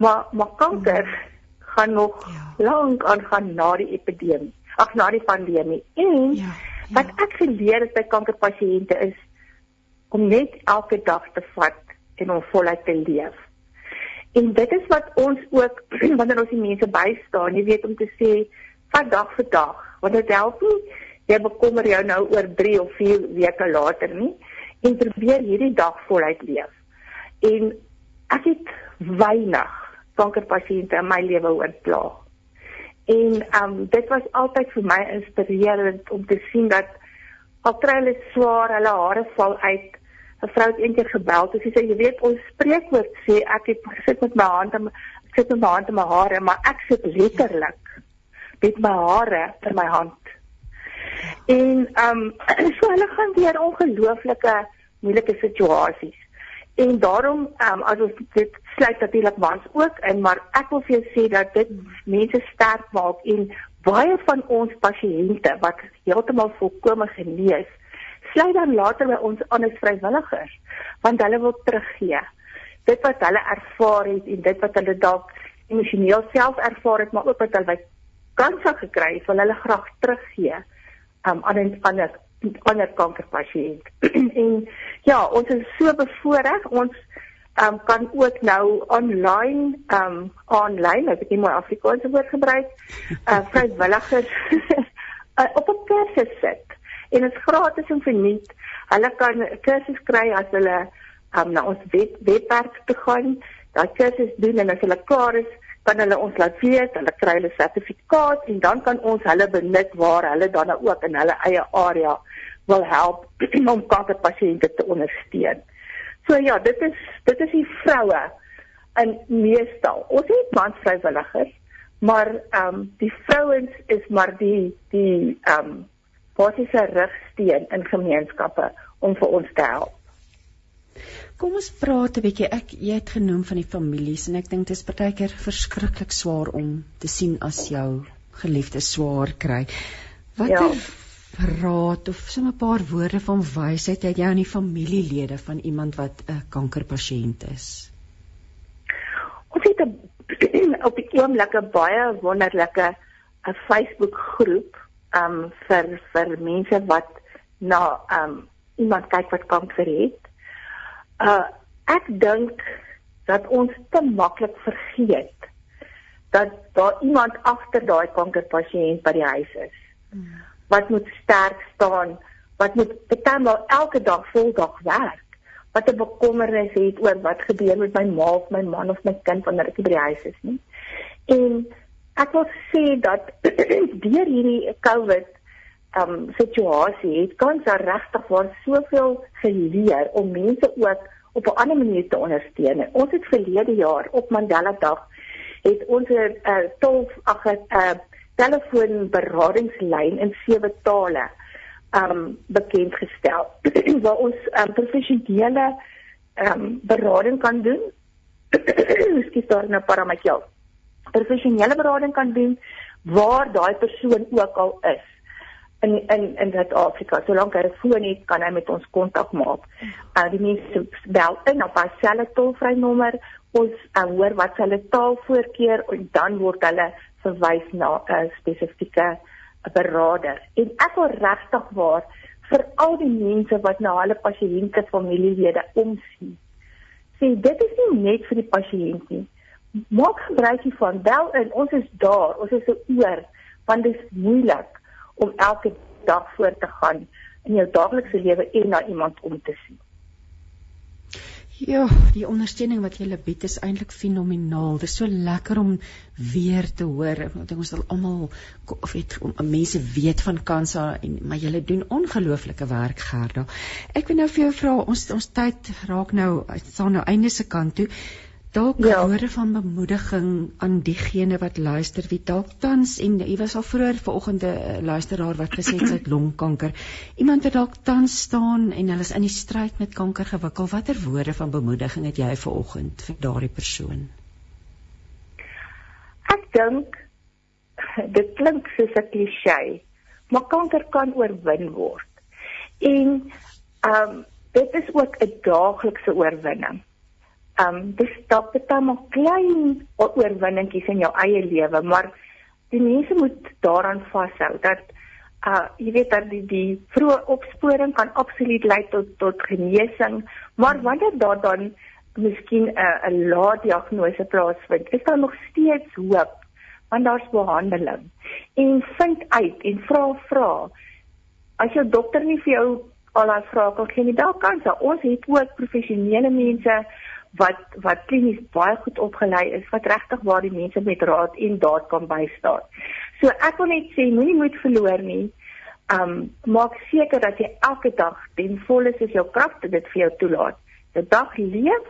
Maar maar kanker mm. gaan nog ja. lank aangaan na die epidemie. Ag na die pandemie. En ja, ja. wat ek geleer het by kankerpasiënte is om net elke dag te vat en om voluit te leef. En dit is wat ons ook wanneer ons die mense bystaan, jy weet om te sê vat dag vir dag, want dit help nie jy bekommer jou nou oor 3 of 4 weke later nie en probeer hierdie dag voluit leef. En ek het weinig kankerpasiënte in my lewe oorpla. En um dit was altyd vir my inspirerend om te sien dat al kry hulle swaar, hulle hare val uit. 'n Vrou het eendag gebel en sy sê jy weet ons spreekwoord sê ek het gesit met my hande ek sit met my hande in my hare, maar ek sit letterlik met my hare in my hand. En um so hulle gaan deur ongelooflike moeilike situasies. En daarom um as ons dit sluit natuurlik mans ook in, maar ek wil vir jou sê dat dit mense sterk maak en baie van ons pasiënte wat heeltemal volkome genees, sluit dan later by ons aan as vrywilligers want hulle wil teruggee. Dit wat hulle ervaar het en dit wat hulle dalk emosioneel self ervaar het, maar ook wat hulle kanse gekry het, wil hulle graag teruggee um, aan 'n ander ander kankerpasiënt. en ja, ons is so bevoorreg. Ons um, kan ook nou online um online, as ek nie my Afrikaanse woord gebruik, uh, vrywilligers uh, op 'n kursus sit. En dit is gratis en verniet. Hulle kan 'n kursus kry as hulle um, na ons web webwerf toe gaan, daai kursus doen en as hulle klaar is, kan hulle ons laat weet, hulle kry hulle sertifikaat en dan kan ons hulle benut waar hulle dan nou ook in hulle eie area wil help om kankerpasiënte te ondersteun. So ja, dit is dit is die vroue in meestal. Ons het mans vrywilligers, maar ehm um, die vrouens is maar die die ehm um, basiese rigsteen in gemeenskappe om vir ons te help. Kom ons praat 'n bietjie. Ek jy het genoem van die families en ek dink dit is partykeer verskriklik swaar om te sien as jou geliefde swaar kry. Watter ja. raad of sommer 'n paar woorde van wysheid het jy aan die familielede van iemand wat 'n kankerpasiënt is? Ons het 'n op die oomblik 'n baie wonderlike 'n Facebook groep um vir vir mense wat na um iemand kyk wat kanker het Uh ek dink dat ons te maklik vergeet dat daar iemand agter daai kankerpasiënt by die huis is. Hmm. Wat moet sterk staan, wat moet betal elke dag voldag werk. Wat 'n bekommernis het oor wat gebeur met my ma of my man of my kind wanneer ek by die huis is nie. En ek wil sê dat deur hierdie COVID um situasie het kans daar regtig waar soveel geleer om mense ook op 'n ander manier te ondersteun. Ons het verlede jaar op Mandela Dag het ons 'n uh, tol ag 'n uh, telefoonberadingslyn in sewe tale um bekend gestel waar ons um, professionele um berading kan doen. Skielik daar 'n paar met jou. Professionele berading kan doen waar daai persoon ook al is in in in Suid-Afrika. Solank hy 'n foon het, kan hy met ons kontak maak. Uh die mense bel in op 'n selfe tolvrye nommer. Ons uh, hoor wat hulle taalvoorkeur en dan word hulle verwys na 'n uh, spesifieke beraader. En ek wil regtig waar vir al die mense wat na hulle pasiënte familielede omsien. Sê dit is nie net vir die pasiënt nie. Maak gebruik hiervan. Bel in. Ons is daar. Ons is oor want dit is moeilik om elke dag voort te gaan in jou daaglikse lewe en na iemand om te sien. Ja, die ondersteuning wat jy bied is eintlik fenomenaal. Dit is so lekker om weer te hoor. Ek dink ons sal almal of weet mense weet van Kansa en maar julle doen ongelooflike werk Gerda. Ek wil nou vir jou vra, ons ons tyd raak nou staan nou einde se kant toe dalk ja. woorde van bemoediging aan diegene wat luister wie dalk tans en jy was al vroeër vanoggend 'n luisteraar wat gesê het sy het longkanker. Iemand wat dalk tans staan en hulle is in die stryd met kanker gewikkel. Watter woorde van bemoediging het jy vanoggend vir daardie persoon? Ek dink dit klink soos 'n klise, maar kanker kan oorwin word. En ehm um, dit is ook 'n daaglikse oorwinning um, dis dalk net maar klein oorwinningkies in jou eie lewe, maar die mense moet daaraan vashou dat uh jy weet dat die die vroeë opsporing kan absoluut lei tot tot genesing, maar wanneer daar dan miskien 'n uh, 'n laat diagnose plaasvind, is daar nog steeds hoop want daar's behandeling. En vind uit en vra vra. As jou dokter nie vir jou al daai vrae kan gee nie, dan kan jy. Ons het ook professionele mense wat wat klinies baie goed opgelei is wat regtig waar die mense met raad en daad kan bystaan. So ek wil net sê moenie moed verloor nie. Um maak seker dat jy elke dag ten volle soos jou kragte dit vir jou toelaat. 'n Dag leef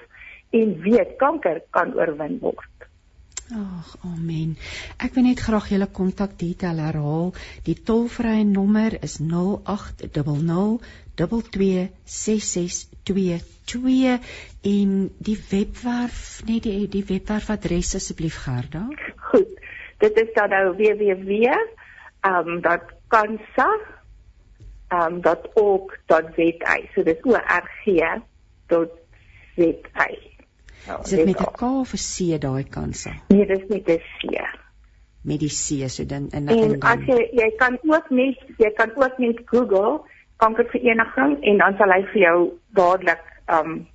en weet kanker kan oorwin word. Ag, amen. Ek wil net graag julle kontakdetail herhaal. Die tolvrye nommer is 0800 226622 en die webwerf net die die webwerfadres asseblief Gerda. Goed. Dit is dan nou www um dat kansa um .org.za. So dis o r g .za. Ja, is dit met 'n K of 'n C daai kansa? Nee, dis met 'n C. Met die C so dan in 'n En as jy jy kan ook net jy kan ook net Google kankervereniging en dan sal hy vir jou dadelik um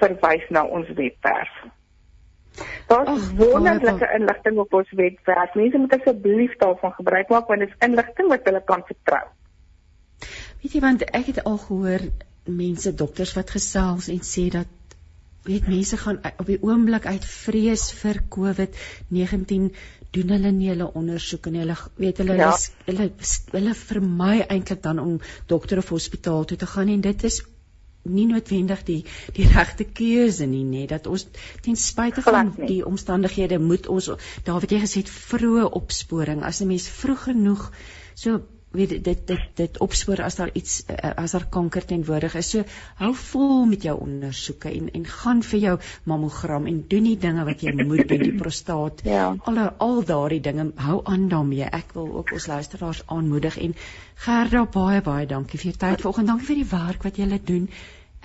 verwys na ons webwerf. Daar's wonderlike inligting op ons webwerf. Mense moet asseblief daarvan gebruik maak want dit is inligting wat hulle kan vertrou. Weet jy want ek het al gehoor mense dokters wat gesels en sê dat weet mense gaan op die oomblik uit vrees vir COVID-19 doen hulle nie hulle ondersoeke nie. Hulle weet hulle ja. is, hulle hulle vermy eintlik dan om dokter of hospitaal toe te gaan en dit is nie noodwendig die die regte keuse nie nê dat ons ten spyte van die omstandighede moet ons daar wat jy gesê het vroeë opsporing as 'n mens vroeg genoeg so weet dit dit dit opspoor as daar iets eh, as daar kanker teenwoordig is. So hou vol met jou ondersoeke en en gaan vir jou mammogram en doen die dinge wat jy moet doen, die prostaat. Ja. Al al daardie dinge hou aan daarmee. Ek wil ook ons luisteraars aanmoedig en Gerda baie baie dankie vir jou tyd vanoggend. Dankie vir die werk wat jy doen.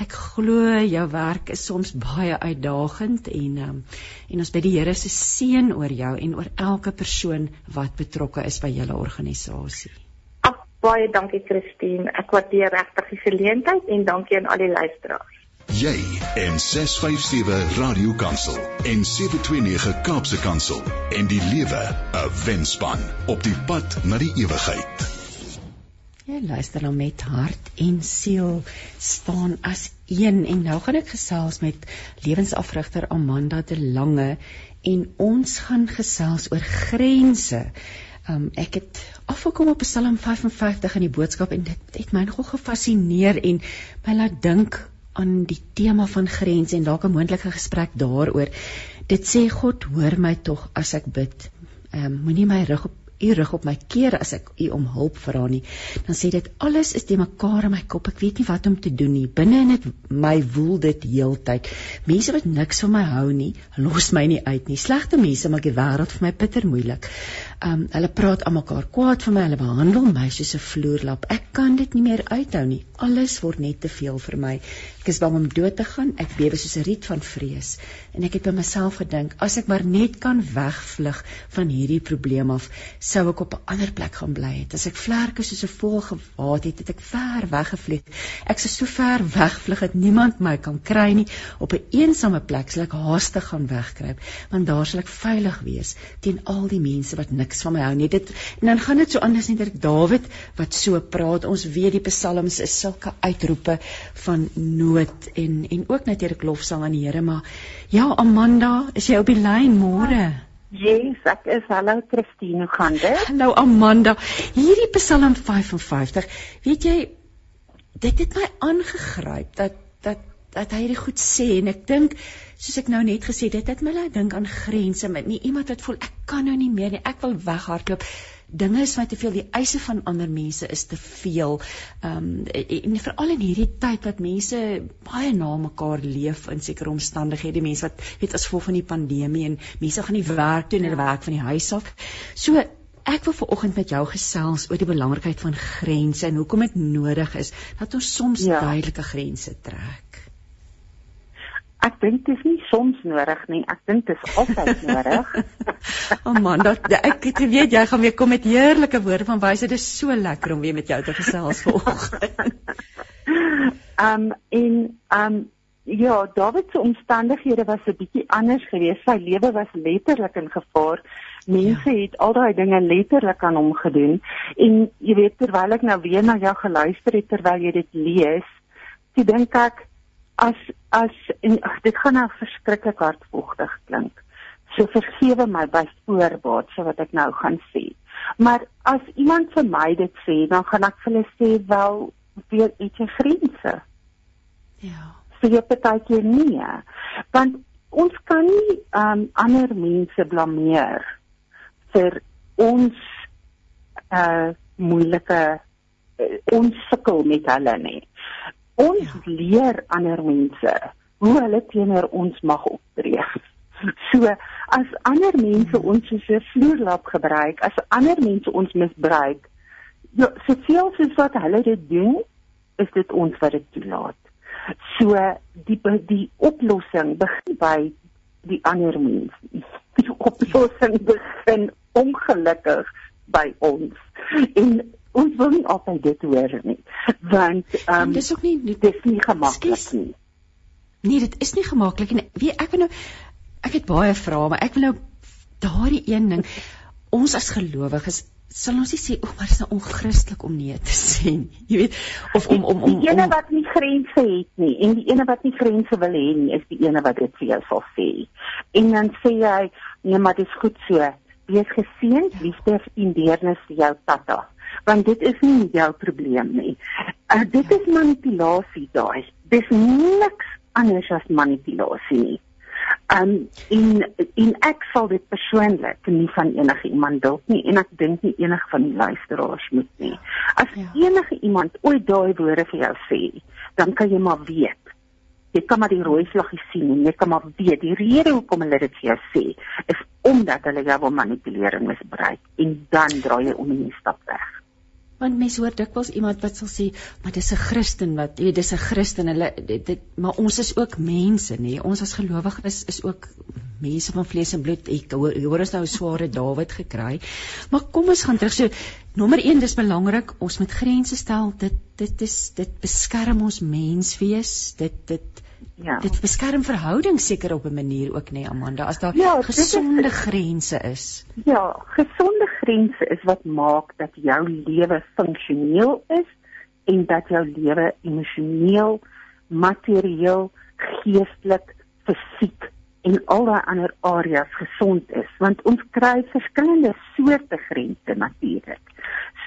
Ek glo jou werk is soms baie uitdagend en um, en ons bid die Here se seën oor jou en oor elke persoon wat betrokke is by julle organisasie. Baie dankie Christine. Ek waardeer regtig die geleentheid en dankie aan al die luisteraars. Jy en 657 Radio Kansel en 729 Kaapse Kansel en die lewe 'n wenspan op die pad na die ewigheid. Ja, luister nou met hart en siel staan as een en nou gaan ek gesels met lewensafrigter Amanda de Lange en ons gaan gesels oor grense. Um, ek het afgekom op Psalm 55 in die boodskap en dit het my nogal gefassineer en my laat dink aan die tema van grense en dalk 'n moontlike gesprek daaroor. Dit sê God hoor my tog as ek bid. Ehm um, moenie my rug op u rug op my keer as ek u om hulp vra nie. Dan sê dit alles is te mekaar in my kop. Ek weet nie wat om te doen nie. Binne in dit my woel dit heeltyd. Mense wat niks van my hou nie, los my nie uit nie. Slegte mense maak die wêreld vir my bitter moeilik. Um hulle praat almekaar kwaad van my. Hulle behandel my soos 'n vloerlap. Ek kan dit nie meer uithou nie. Alles word net te veel vir my. Ek is bang om dood te gaan. Ek bewe soos 'n riet van vrees. En ek het by myself gedink, as ek maar net kan wegvlug van hierdie probleem af, sou ek op 'n ander plek gaan bly het. As ek vlerke soos 'n voël gewaad het, het ek ver weggevlieg. Ek sou so ver wegvlug dat niemand my kan kry nie. Op 'n een eensame plek sal ek haastig gaan wegkruip, want daar sal ek veilig wees teen al die mense wat niks van my hou nie. Dit en dan gaan dit so anders net dat Dawid wat so praat. Ons weet die psalms is sulke uitroepe van nood en en ook natuurlik lofsang aan die Here, maar ja, Amanda, is jy op die lyn môre? Yes, ek is hallo Christine, gaan dit? Hallo Amanda. Hierdie Psalm 55, weet jy, dit het my aangegryp dat dat dat hy dit goed sê en ek dink soos ek nou net gesê dit het my laat dink aan grense met nie iemand wat voel ek kan nou nie meer nie ek wil weghardloop dinge is my te veel die eise van ander mense is te veel. Ehm um, en veral in hierdie tyd wat mense baie na mekaar leef in sekere omstandighede mense wat weet as gevolg van die pandemie en mense gaan nie werk toe en hulle werk van die huis af. So ek wil vanoggend met jou gesels oor die belangrikheid van grense en hoekom dit nodig is dat ons soms ja. duidelike grense trek Ek dink dit is nie soms nodig nie. Ek dink dit is altyd nodig. O oh man, dat ek het weet jy gaan weer kom met heerlike woorde van wysheid. Dit is so lekker om weer met jou te gesels vanoggend. um en um ja, David se omstandighede was 'n bietjie anders geweest. Sy lewe was letterlik in gevaar. Mense ja. het al daai dinge letterlik aan hom gedoen. En jy weet terwyl ek nou weer na jou geluister het terwyl jy dit lees, sê dink ek as as en ach, dit gaan nou verskriklik hardvogtig klink. So vergewe my by voorbaat so wat ek nou gaan sê. Maar as iemand vir my dit sê, dan gaan ek vir hulle sê wel weer iets grense. Ja. Sê jy partykeer nie, want ons kan nie um, ander mense blameer vir ons uh moeilike uh, ons sukkel met hulle nie. Ons ja. leer ander mense hoe hulle teenoor ons mag optree. So as ander mense ons soos 'n vloerlap gebruik, as ander mense ons misbruik, ja, soveel soos wat hulle dit doen, is dit ons wat dit toelaat. So die die oplossing begin by die ander mens. Die oplossing begin ongelukkig by ons. En ons wil nie altyd dit hoor nie. Want ehm um, dis ook nie dit is nie gemaklik nie. Nee, dit is nie gemaklik nie. Wie ek wil nou ek het baie vrae, maar ek wil nou daardie een ding ons as gelowiges sal ons nie sê o, maar dit is nou onchristelik om nee te sê nie. Jy weet, of om om om die ene om, wat nie grense het nie en die ene wat nie grense wil hê nie, is die ene wat dit vir jou sal sê. En dan sê jy, nee, maar dit is goed so. Wees geseënd, liefde en deernis vir jou tatta. Want dit is nie jou probleem nie. Uh, dit is manipulasie daai. Dis niks anders as manipulasie nie. Um in in ek sal dit persoonlik nie van enige iemand dalk nie en ek dink nie enige van die luisteraars moet nie. As ja. enige iemand ooit daai woorde vir jou sê, dan kan jy maar weet. Jy kan maar die rooi vlaggie sien en jy kan maar weet die rede hoekom hulle dit vir jou sê is omdat hulle jou wil manipuleer en misbruik en dan draai jy om en jy stap weg want mense hoor dikwels iemand wat sal sê maar dis 'n Christen wat jy weet dis 'n Christen. Hulle dit, dit maar ons is ook mense nê. Ons as gelowiges is, is ook mense van vlees en bloed. Ek hoor, hoor ons nou sware Dawid gekry. Maar kom ons gaan terug. So nommer 1 dis belangrik ons moet grense stel. Dit dit is dit beskerm ons menswees. Dit dit Ja. Dit beskerm verhoudings seker op 'n manier ook nê Amanda as daar ja, gesonde is, grense is. Ja, gesonde grense is wat maak dat jou lewe funksioneel is en dat jou lewe emosioneel, materieel, geestelik, fisiek en al daai ander areas gesond is want ons kry verskillende soorte grense natuurlik.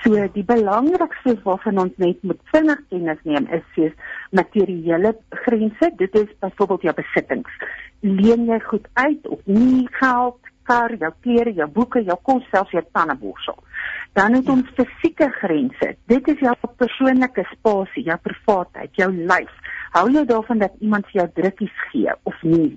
So die belangrikste waarvan ons net moet vinnig kennis neem is soos materiële grense. Dit is byvoorbeeld jou besittings. Leen jy goed uit of nie geld, kar, jou klere, jou boeke, jou kos, selfs jou tandeborsel. Dan het ons fisieke grense. Dit is jou persoonlike spasie, jou privaatheid, jou lyf. Hou jy daarvan dat iemand vir jou drukkies gee of nie?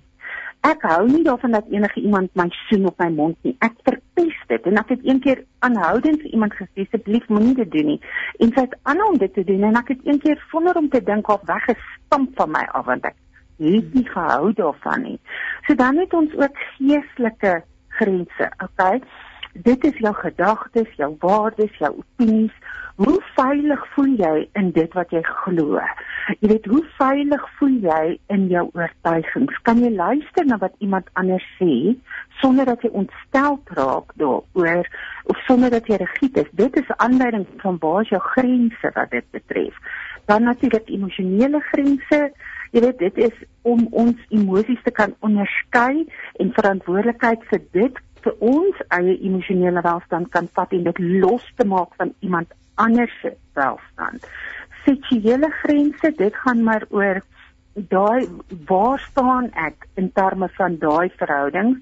Ek hou nie daarvan dat enige iemand my soen op my mond nie. Ek verpes dit en ek het een keer aanhoudend vir iemand gesê asseblief moenie dit doen nie. En sy het aanhou om dit te doen en ek het een keer sonder om te dink op weggestamp van my af want ek het nie gehou daarvan nie. So dan het ons ook geestelike grense, okay? Dit is jou gedagtes, jou waardes, jou opinies. Hoe veilig voel jy in dit wat jy glo? Jy weet, hoe veilig voel jy in jou oortuigings? Kan jy luister na wat iemand anders sê sonder dat jy ontstel raak daaroor of sonder dat jy regiet is? Dit is aanleiding van waar jou grense wat dit betref. Dan natuurlik emosionele grense. Jy weet, dit is om ons emosies te kan onderskei en verantwoordelikheid vir dit vir ons eie emosionele welstand kan vat en dit los te maak van iemand anders se welstand. Seksuele grense, dit gaan maar oor daai waar staan ek in terme van daai verhoudings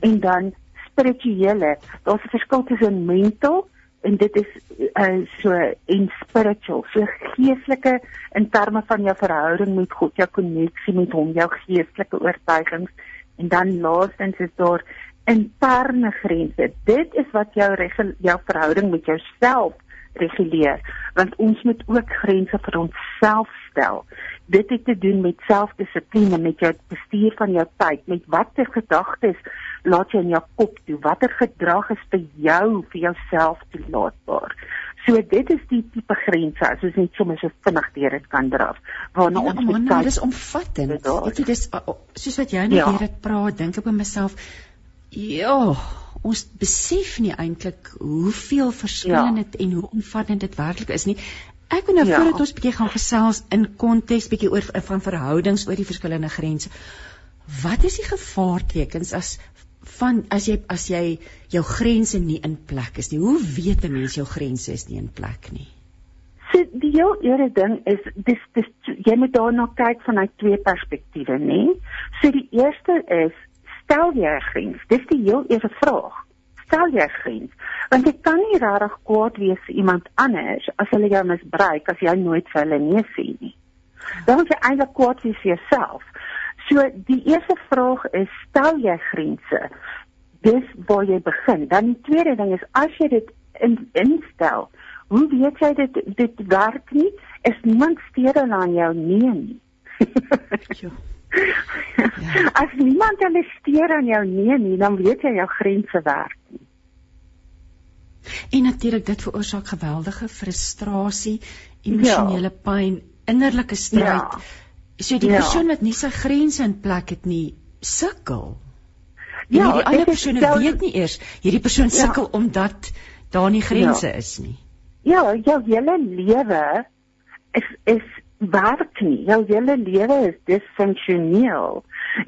en dan spirituele. Daar's 'n verskil tussen mental en dit is uh, so en spiritual. So geestelike in terme van jou verhouding met God, jou koneksie met hom, jou geestelike oortuigings en dan laastens is daar interne grense. Dit is wat jou jou verhouding met jouself reguleer want ons moet ook grense vir onsself stel. Dit het te doen met selfdissipline, met jou bestuur van jou tyd, met watter gedagtes laat jy in jou kop toe, watter gedrag is vir jou vir jouself toelaatbaar. So dit is die tipe grense as ons net sommer so vinnig deur dit kan draf. Waarna ja, ons moet kyk. Dit is omvattend. Jy dis soos wat jy nou ja. hier dit praat, dink ek by myself, ja, ons besef nie eintlik hoeveel verskillend ja. en hoe omvattend dit werklik is nie. Ek wil nou ja. voordat ons bietjie gaan gesels in konteks bietjie oor van verhoudings oor die verskillende grense. Wat is die gevaartekens as van as jy as jy jou grense nie in plek is nie? Hoe weet 'n mens jou grense is nie in plek nie? So die heel eerste ding is dis dis jy moet daarna kyk vanuit twee perspektiewe, nê? So die eerste is stel jy 'n grens. Dis die heel eerste vraag. Stel jy 'n grens? Want jy kan nie regtig kwaad wees vir iemand anders as hulle jou misbruik as jy nooit vir hulle nee sê nie. Dan is jy eintlik kwaad vir jouself. So die eerste vraag is stel jy grense? Dis waar jy begin. Dan die tweede ding is as jy dit in, instel, Hoe weet jy dit dit werk nie? Is niemand steur aan jou nee nie. ja. As niemand hulle steur aan jou nee nie, dan weet jy jou grense werk nie. En natuurlik dit veroorsaak geweldige frustrasie, emosionele ja. pyn, innerlike stryd. Ja. So die ja. persoon wat nie sy grense in plek het nie, sukkel. Ja, die ander persoon weet nie eers hierdie persoon ja. sukkel ja. omdat daar nie grense ja. is nie. Ja, jou hele lewe is is werk nie. Jou hele lewe is disfunksioneel.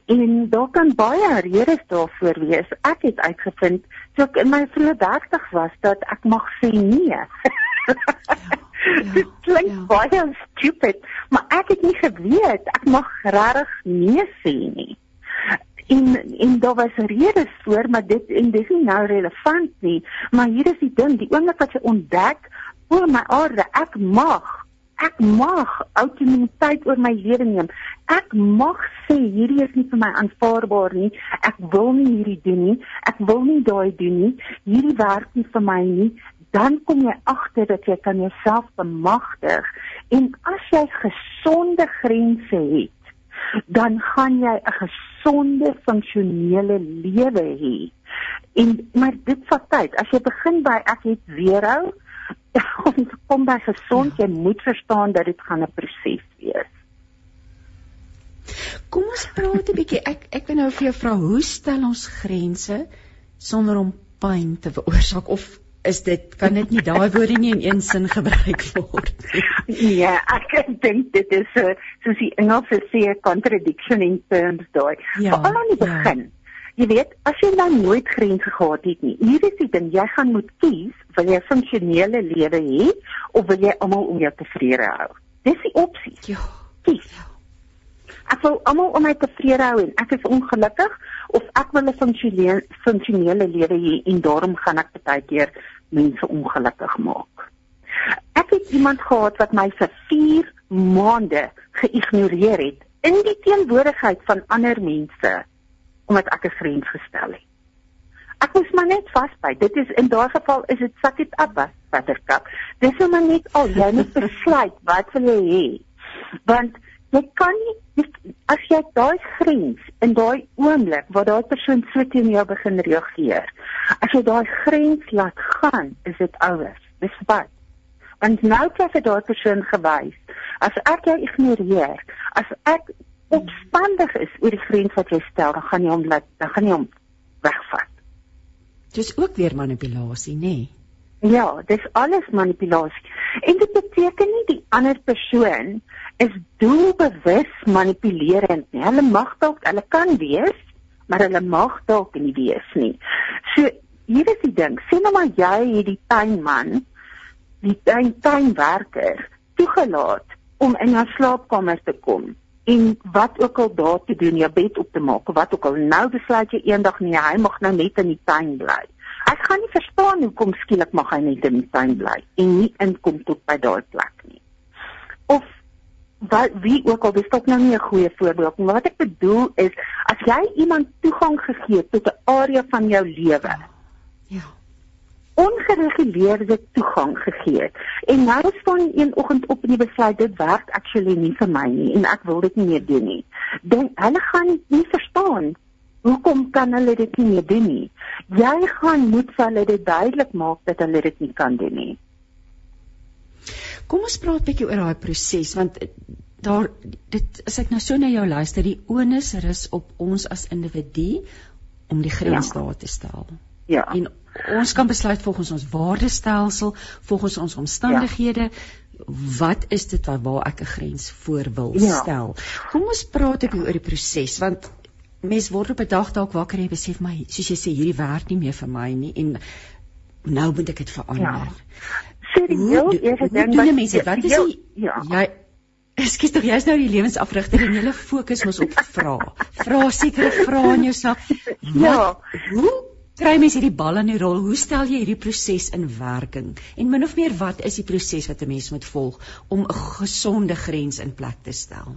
En daar kan baie redes daarvoor wees. Ek het uitgevind toe ek in my vroeë 30's was dat ek mag sê nee. Ja, ja, Dit klink ja. baie stupid, maar ek het nie geweet ek mag regtig nee sê nie en en daar was redes voor maar dit en dis nie nou relevant nie maar hier is die ding die oomblik wat jy ontdek oor my aarde ek mag ek mag autonomiteit oor my lewe neem. Ek mag sê hierdie is nie vir my aanvaarbaar nie. Ek wil nie hierdie doen nie. Ek wil nie daai doen nie. Hierdie werk nie vir my nie. Dan kom jy agter dat jy kan jouself bemagtig. En as jy gesonde grense het dan gaan jy 'n gesonde funksionele lewe hê. En maar dit vat tyd. As jy begin by ek het weerhou om te kom by gesond, ja. jy moet verstaan dat dit gaan 'n proses wees. Kom ons praat 'n bietjie. Ek ek wil nou vir jou vra, hoe stel ons grense sonder om pyn te veroorsaak of is dit kan dit nie daai woorde nie in een sin gebruik word nie. Ja, ek dink dit is so soos die Engelse sê contradiction in terms daai. Ja, Veral aan die ja. begin. Ja. Jy weet, as jy nou nooit grense gehad het nie, hier is die ding, jy gaan moet kies wil jy 'n funksionele lewe hê of wil jy almal om jou tevrede hou. Dis die opsie. Ja. Kies. Ja. Ek wil almal om my tevrede hou en ek is ongelukkig of ek wil 'n funksionele funksionele lewe hê en daarom gaan ek baie keer mense ongelukkig maak. Ek het iemand gehad wat my vir 4 maande geïgnoreer het in die teenwoordigheid van ander mense omdat ek 'n grens gestel het. Ek moes maar net vasbyt. Dit is in daardie geval is dit sak dit af was waterkap. Dis nou maar net al jy moet besluit wat wil jy hê. Want jy kan nie as jy daai grens in daai oomblik waar daai persoon so teen jou begin reageer. As jy daai grens laat gaan, is dit ouers. Dis wat. Want nou het jy daai persoon gewys. As ek jou ignoreer, as ek opstandig is oor die grens wat jy stel, dan gaan jy hom laat, dan gaan jy hom wegvat. Dis ook weer manipulasie, nê? Nee? Ja, dis alles manipulasie. En dit beteken nie die ander persoon is doelbewus manipulerend nie. Hulle mag dalk, hulle kan wees, maar hulle mag dalk nie wees nie. So hier is die ding, sê nou maar jy het die tuinman, die tuin tuinwerker toegelaat om in jou slaapkamer te kom en wat ook al daar te doen, jou bed op te maak, wat ook al. Nou besluit jy eendag nee, hy mag nou net in die tuin bly. Ek gaan nie verstaan hoekom skielik mag hy net in die tuin bly en nie inkom tot by daai plek nie. Of wat wie ook al, dis dalk nou nie 'n goeie voorbeeld nie, maar wat ek bedoel is as jy iemand toegang gegee het tot 'n area van jou lewe. Ja ongereguleerde toegang gegee. En nou staan jy een oggend op en jy besluit dit werk actually nie vir my nie en ek wil dit nie meer doen nie. Dan hulle gaan nie verstaan hoekom kan hulle dit nie meer doen nie. Jy gaan moet vir hulle dit duidelik maak dat hulle dit nie kan doen nie. Kom ons praat 'n bietjie oor daai proses want daar dit as ek nou so na jou luister, die onus rus op ons as individu om die grens ja. daar te stel. Ja. En ons kan besluit volgens ons waardestelsel, volgens ons omstandighede, ja. wat is dit waar, waar ek 'n grens voor wil Ja. stel? Kom ons praat 'n bietjie oor die proses want mens word op 'n dag dalk wakker en besef my soos jy sê hierdie werk nie meer vir my nie en nou moet ek dit verander. Ja. So die heel eerste ding wat- mense wat is die ja. jy Ekskuus tog jy's nou die lewensafrigter en jy fokus mos op vra. Vra sekere vrae in jouself. Wat, Ja. Hoe kry mense hierdie bal in die rol? Hoe stel jy hierdie proses in werking? En min of meer wat is die proses wat 'n mens moet volg om 'n gesonde grens in plek te stel?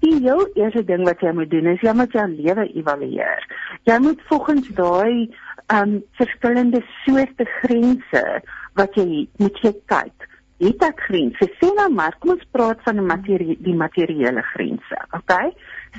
Die heel eerste ding wat jy moet doen is jy moet jou lewe evalueer. Jy moet volgens daai um verskillende soorte grense wat jy moet jy kyk. Het ek grense? Sê nou maar, kom ons praat van 'n materie die materiële grense, okay?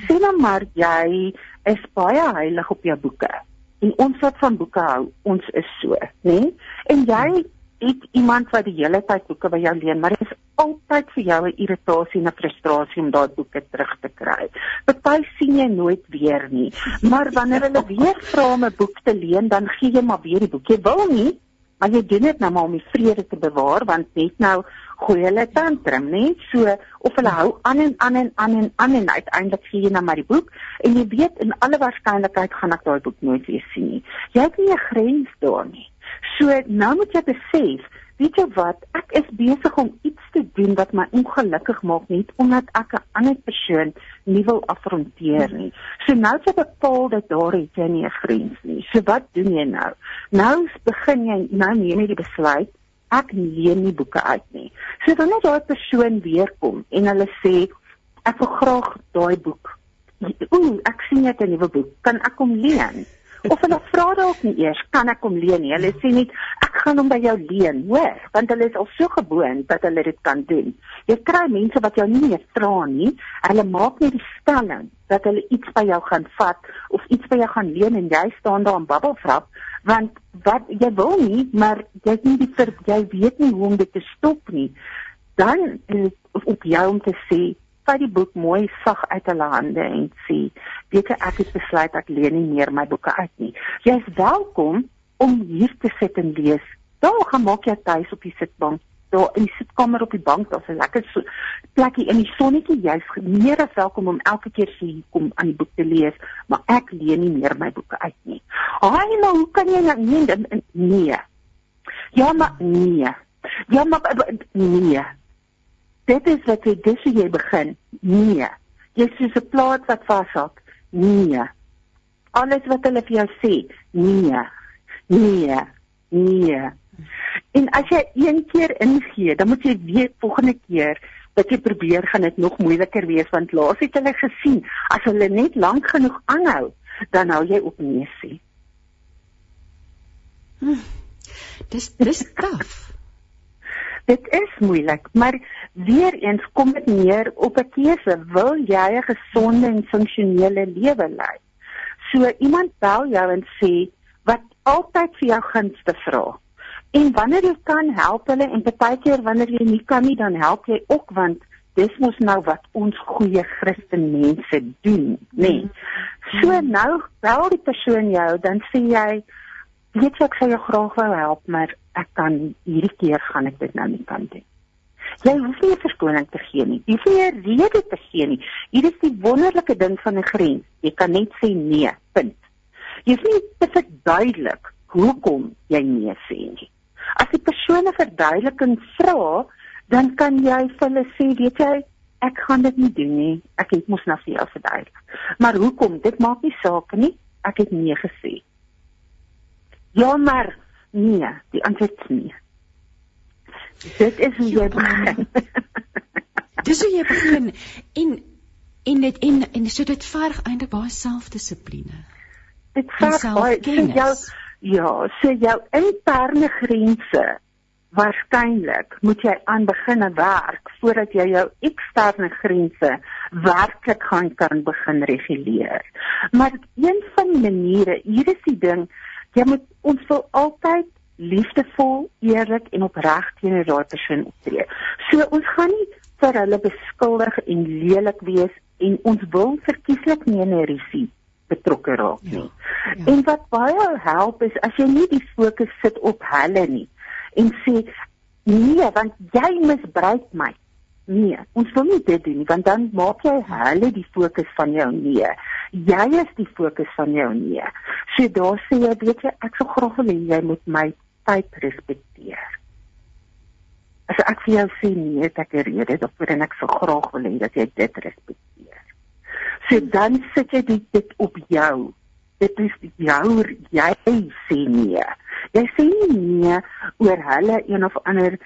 Sê nou maar jy is baie heilig op jou boeke. En ons wat van boeke hou, ons is so, né? Nee? En jy het iemand wat die hele tyd boeke by jou leen, maar dit is altyd vir jou 'n irritasie en 'n frustrasie om daai boeke terug te kry. Party sien jy nooit weer nie, maar wanneer hulle weer vra om 'n boek te leen, dan gee jy maar weer die boek. Jy wil nie, maar jy doen dit nou maar om die vrede te bewaar want net nou gooi hulle tantrum, né? So of hulle hou aan en aan en aan en aan en uiteindelik gee jy nou maar die boek en jy weet in alle waarskynlikheid gaan ek daai boek nooit weer sien nie. Jy het nie 'n grens daar nie. So nou moet jy besef, weet jy wat, ek is besig om iets te doen wat my ongelukkig maak net omdat ek 'n ander persoon nie wil afronteer nie. So nou het jy bepaal dat daar het jy nie 'n grens nie. So wat doen jy nou? Nou begin jy nou neem jy die besluit ek leen nie boeke uit nie. So wanneer daai persoon weer kom en hulle sê ek wil graag daai boek. Ooh, ek sien jy het 'n nuwe boek. Kan ek hom leen? Of hulle vra dalk nie eers kan ek hom leen nie. Hulle sê net ek gaan hom by jou leen, hoor, want hulle is al so gewoond dat hulle dit kan doen. Jy kry mense wat jou nie meer vra nie. Hulle maak net die stelling dat hulle iets by jou gaan vat of iets by jou gaan leen en jy staan daar en babbelvrap want wat jy wil nie, maar jy het nie die ver, jy weet nie hoe om dit te stop nie. Dan is op jou om te sê vat die boek mooi sag uit hulle hande en sê weet jy ek het besluit ek leen nie meer my boeke uit nie. Jy is welkom om hier te sit en lees. Daar gaan maak jy tuis op die sitbank. Daar in die sitkamer op die bank, daar's 'n lekker so, plekkie in die sonnetjie. Jy's meer as welkom om elke keer sê hier kom aan die boek te lees, maar ek leen nie meer my boeke uit nie. Haai, maar hoe kan jy nou nee, nee. Ja, maar nee. Ja, maar nee. Dit is wat jy dis hoe jy begin. Nee. Jy is soos 'n plaat wat vashak. Nee. Alles wat hulle vir jou sê. Nee. Nee. Nee. En as jy een keer ingee, dan moet jy weet volgende keer dat jy probeer gaan dit nog moeiliker wees want laas het hulle gesien as hulle net lank genoeg aanhou, dan hou jy op nee sê. Hm. Dis dis taaf. Dit is moeilik, maar weer eens kom dit neer op 'n keuse. Wil jy 'n gesonde en funksionele lewe lei? So iemand bel jou en sê wat altyd vir jou gunste vra. En wanneer jy kan help hulle en partykeer wanneer jy nie kan nie, dan help jy ook want dis mos nou wat ons goeie Christen mense doen, nê. Nee. So nou bel die persoon jou, dan sê jy weet jy ek sou jou graag wou help, maar ek kan hierdie keer gaan ek dit nou nie kan doen. Jy hoef nie 'n verskoning te gee nie. Jy hoef nie 'n rede te gee nie. Hier is die wonderlike ding van 'n grens. Jy kan net sê nee, punt. Jy hoef nie te verduidelik hoekom jy nee sê nie. As die persoon 'n verduideliking vra, dan kan jy vir hulle sê, weet jy, ek gaan dit nie doen nie. Ek het mos nou vir jou verduidelik. Maar hoekom? Dit maak nie saak nie. Ek het nee gesê. Ja, maar nee, die antwoord is nee. Dit is hoe jy begin. Dis hoe jy begin en en dit en en so dit verg eintlik baie selfdissipline. Dit verg baie so jou ja, so jou interne grense waarskynlik moet jy aan begin werk voordat jy jou eksterne grense werklik gaan kan begin reguleer. Maar een van die maniere, hier is die ding, jy moet ons wil altyd liefdevol, eerlik en opreg teenoor daai persoon optree. So ons gaan nie vir hulle beskuldig en lelik wees en ons wil verkieslik nie in 'n risie betrokke raak nie. Ja, ja. En wat baie help is as jy nie die fokus sit op hulle nie en sê Nee, want jy misbruik my. Nee, ons wil nie dit doen nie want dan maak jy hulle die fokus van jou nee. Jy is die fokus van jou nee. So daar sê jy weet jy ek sou graag wil hê jy moet my tyd respekteer. As ek vir jou sê nee, het ek 'n rede daarvoor en ek sou graag wil hê dat jy dit respekteer. So dan sit jy dit, dit op jou. Dit is jou jy sê nee. Jy sê nie nee oor hulle een of ander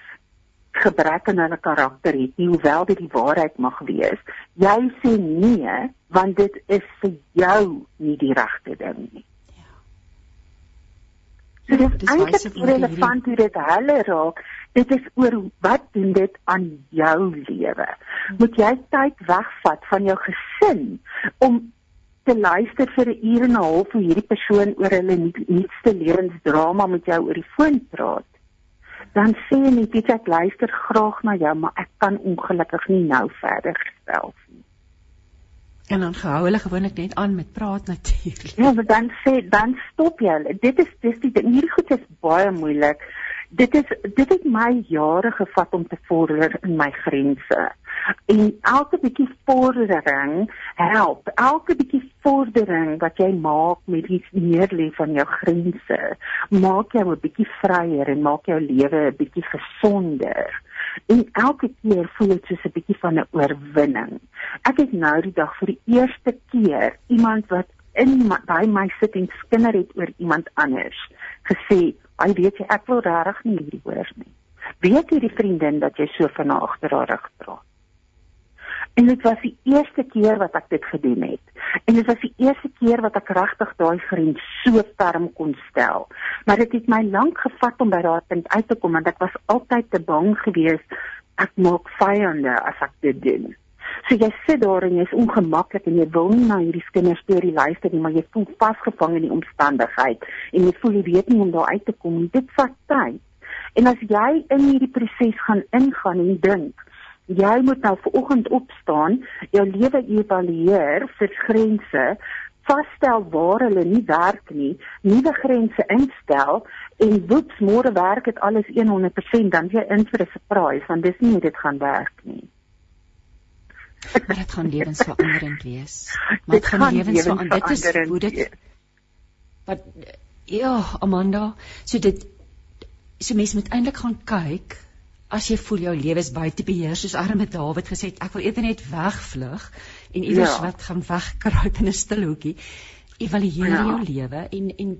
gebrek in hulle karakter het nie, hoewel dit die waarheid mag wees. Jy sê nee want dit is vir jou nie die regte ding nie. Ja. So dit is eintlik relevant hoe dit hulle raak. Dit is oor wat doen dit aan jou lewe? Moet jy tyd wegvat van jou gesin om te luister vir 'n uur en 'n half hoe hierdie persoon oor hulle nuutste lewensdrama met jou oor die foon praat? Dan sê jy net ek luister graag na jou, maar ek kan ongelukkig nie nou verder gestel nie. En dan gehou hulle gewoonlik net aan met praat natuurlik. Ja, maar dan sê dan stop jy. Dit is dis die hierdie goed is baie moeilik. Dit is dit het my jare gevat om te vorder in my grense. En elke bietjie vordering help. Elke bietjie vordering wat jy maak met iets meer lê van jou grense maak jou 'n bietjie vryer en maak jou lewe 'n bietjie gesonder. En elke keer voel dit soos 'n bietjie van 'n oorwinning. Ek het nou die dag vir die eerste keer iemand wat in my, by my sit en skinder het oor iemand anders gesê ai weet jy ek wil regtig nie hierdie hoor nie weet hierdie vriendin dat jy so van haar agter haar rug praat En dit was die eerste keer wat ek dit gedoen het. En dit was die eerste keer wat ek regtig daai grens so ferm kon stel. Maar dit het my lank gevat om by daai punt uit te kom want ek was altyd te bang geweest ek maak vyande as ek dit doen. So jy sit daar en jy's ongemaklik en jy wil nie na hierdie kinders storie luister nie, maar jy voel vasgevang in die omstandigheid en jy voel jy weet nie hoe om daar uit te kom nie. Dit vat tyd. En as jy in hierdie proses gaan ingaan en dink, jy moet nou vanoggend opstaan, jou lewe evalueer vir grense, vasstel waar hulle nie werk nie, nuwe grense instel en woets môre werk dit alles 100% dan jy in vir 'n surprise want dis nie hoe dit gaan werk nie. Maar dit gaan lewensveranderend wees. Maar dit gaan lewensveranderend. Dit is hoe dit Wat ja, Amanda, so dit so mense moet eintlik gaan kyk as jy voel jou lewe is buite beheer soos arme Dawid gesê het ek wil eerder net wegvlug en iewers ja. wat gaan wegkruip in 'n stil hoekie evalueer ja. jou lewe en en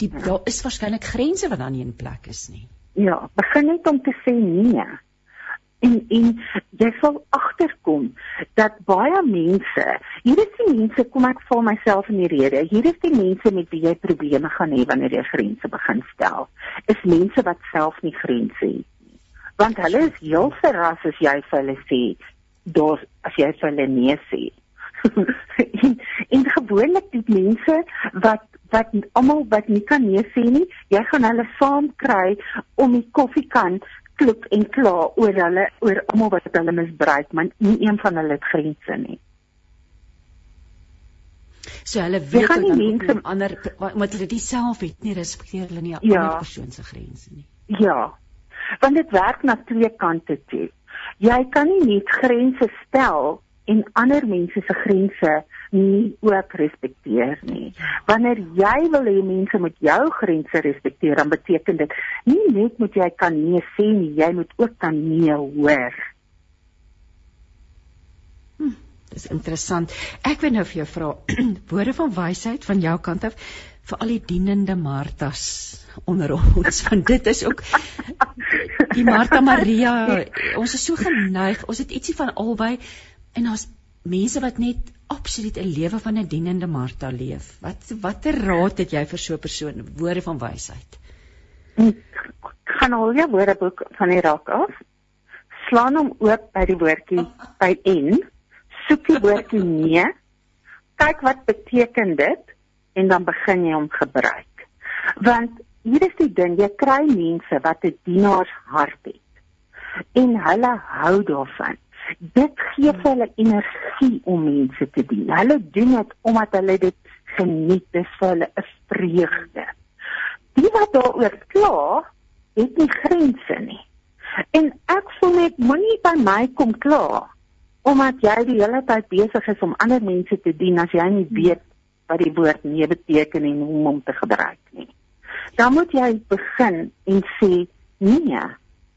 die ja. daar is waarskynlik grense wat dan nie in plek is nie ja begin net om te sê nee en en jy sal agterkom dat baie mense hier is die mense kom ek vir myself in die rede hier is die mense met wie jy probleme gaan hê wanneer jy grense begin stel is mense wat self nie grense het want hulle is heel verras as jy vir hulle sê daar as jy vir hulle nee sê. En, en gewoonlik die mense wat wat almal wat nie kan nee sê nie jy gaan hulle saam kry om die koffiekan klop en kla oor hulle oor almal wat hulle misbruik maar nie een van hulle het grense nie so hulle weet dan mense ander omdat hulle dit self het nie respekteer hulle nie 'n ja. ander persoon se grense nie ja want dit werk na twee kante toe. Jy kan nie net grense stel en ander mense se grense nie ook respekteer nie. Wanneer jy wil hê mense moet jou grense respekteer, dan beteken dit nie net moet jy kan nee sê nie, jy moet ook kan nee hoor. Hm, dis interessant. Ek wil nou vir jou vra woorde van wysheid van jou kant af vir al die dienende Martas onder ons want dit is ook die Martha Maria ons is so geneig ons het ietsie van albei en daar's mense wat net absoluut 'n lewe van 'n dienende Martha leef. Wat watter raad het jy vir so 'n persoon? Woorde van wysheid. Gaan al jou woordeboek van die rak af. Slaan hom oop by die woordjie by en soek die woordjie nee. Kyk wat beteken dit en dan begin jy hom gebruik. Want hier is die ding, jy kry mense wat 'n dienaarshart het en hulle hou daarvan. Dit gee vir hulle energie om mense te dien. Hulle doen dit omdat hulle dit geniet, dit is vir hulle 'n vreugde. Die wat daaroor kla, het nie grense nie. En ek voel net moenie by my kom klaar omdat jy die hele tyd besig is om ander mense te dien as jy nie weet wat die woord nee beteken en hoe om hom te gebruik nie. Dan moet jy begin en sê nee.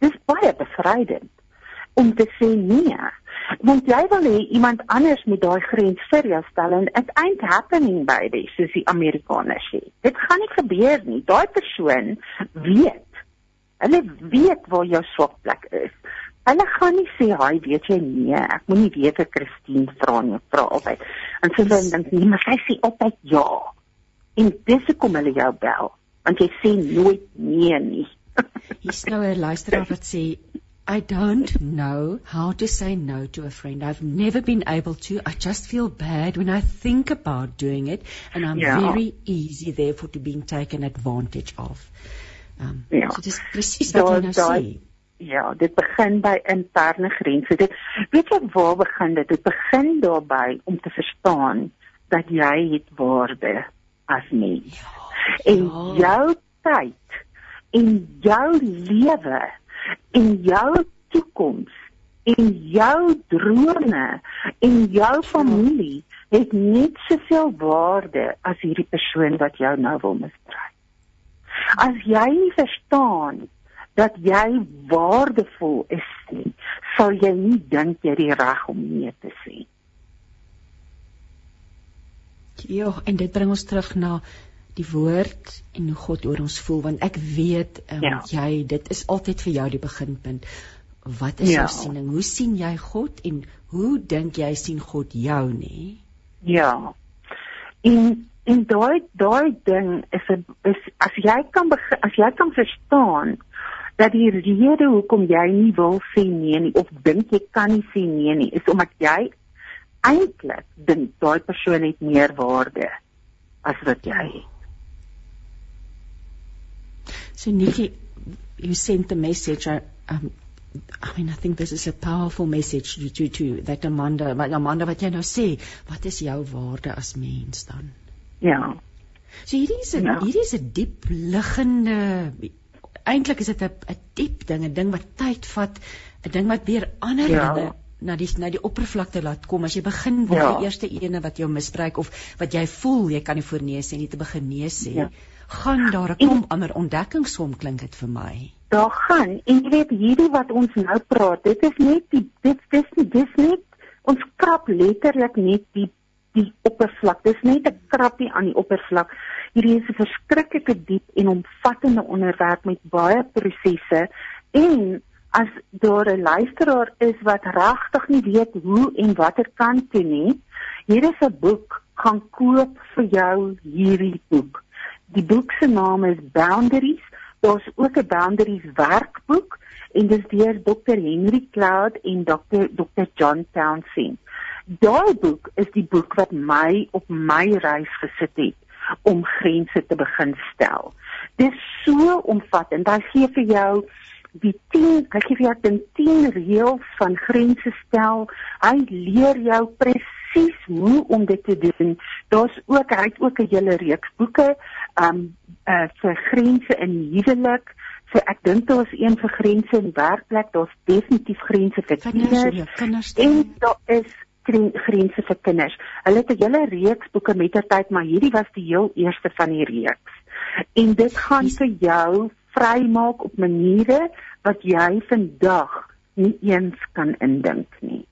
Dis baie bevrydend om te sê nee. Want jy wil hê iemand anders moet daai grens vir jou stel en it ain't happening baby soos die Amerikaners sê. Dit gaan nie gebeur nie. Daai persoon weet. Hulle weet waar jou swakplek is. Hulle gaan nie sê, "Haai, weet jy nie, ek moenie weer vir Christine vra nie, vra altyd." En sy sê dan nee, maar sy sê altyd ja. En dis hoekom hulle jou bel, want jy sê nooit nee nie. Hier's nou 'n luisteraar wat sê I don't know how to say no to a friend. I've never been able to. I just feel bad when I think about doing it and I'm yeah. very easy therefore to being taken advantage of. Um ja. so dis presies wat jy nou sê. Ja, dit begin by interne grense. Dit weet jy waar begin dit? Dit begin daarby om te verstaan dat jy het waarde as mens. Ja, en ja. jou tyd en jou lewe en jou toekoms en jou drome en jou familie het net soveel waarde as hierdie persoon wat jou nou wil misbruik. As jy verstaan dat jy waardevol is nie, sal jy nie dink jy die reg om nee te sê. Ja, en dit bring ons terug na die woord en hoe God oor ons voel want ek weet um, ja. jy dit is altyd vir jou die beginpunt. Wat is ja. jou siening? Hoe sien jy God en hoe dink jy sien God jou nê? Ja. En en daai daai ding is 'n is as jy kan as jy kan verstaan dat die rede hoekom jy nie wil sê nee nie of dink jy kan nie sê nee nie is omdat jy eintlik dink daai persoon het meer waarde as wat jy het. So Nikki, you sent the message uh, um I mean I think this is a powerful message to to, to that Amanda wat Amanda wat jy nou sê, wat is jou waarde as mens dan? Ja. So hierdie is 'n ja. hierdie is 'n diep liggende eintlik is dit 'n diep ding, 'n ding wat tyd vat, 'n ding wat weer ander ja. dinge na die na die oppervlakte laat kom as jy begin word ja. die eerste ene wat jou misbruik of wat jy voel jy kan nie voornees sê nie te begin nee sê. Ja. Gaan daar 'n klomp ander ontdekkings om klink dit vir my. Daar gaan en jy weet hierdie wat ons nou praat, dit is net die dit dis nie dis net ons krap letterlik net die die oppervlak. Dis net 'n krappie aan die oppervlak. Hierdie is 'n verskriklike diep en omvattende onderwerp met baie prosesse en as daar 'n luisteraar is wat regtig nie weet hoe en watter kant toe nie, hier is 'n boek, gaan koop vir jou hierdie boek. Die boek se naam is Boundaries. Daar's ook 'n Boundaries werkboek en dit is deur Dr. Henry Cloud en Dr. Dr. John Townsend. Daai boek is die boek wat my op my reis gesit het om grense te begin stel. Dis so omvattend. Hy gee vir jou die 10, hy gee vir jou die 10 reëls van grense stel. Hy leer jou presies hoe om dit te doen. Daar's ook hy het ook 'n hele reeks boeke um uh vir grense in huwelik. So ek dink daar is een vir grense in werkplek, daar's definitief grense vir kinders. En daar is grense vir kinders. Hulle het 'n hele reeks boeke met ter tyd, maar hierdie was die heel eerste van die reeks. En dit gaan vir jou vrymaak op maniere wat jy vandag nie eens kan indink nie.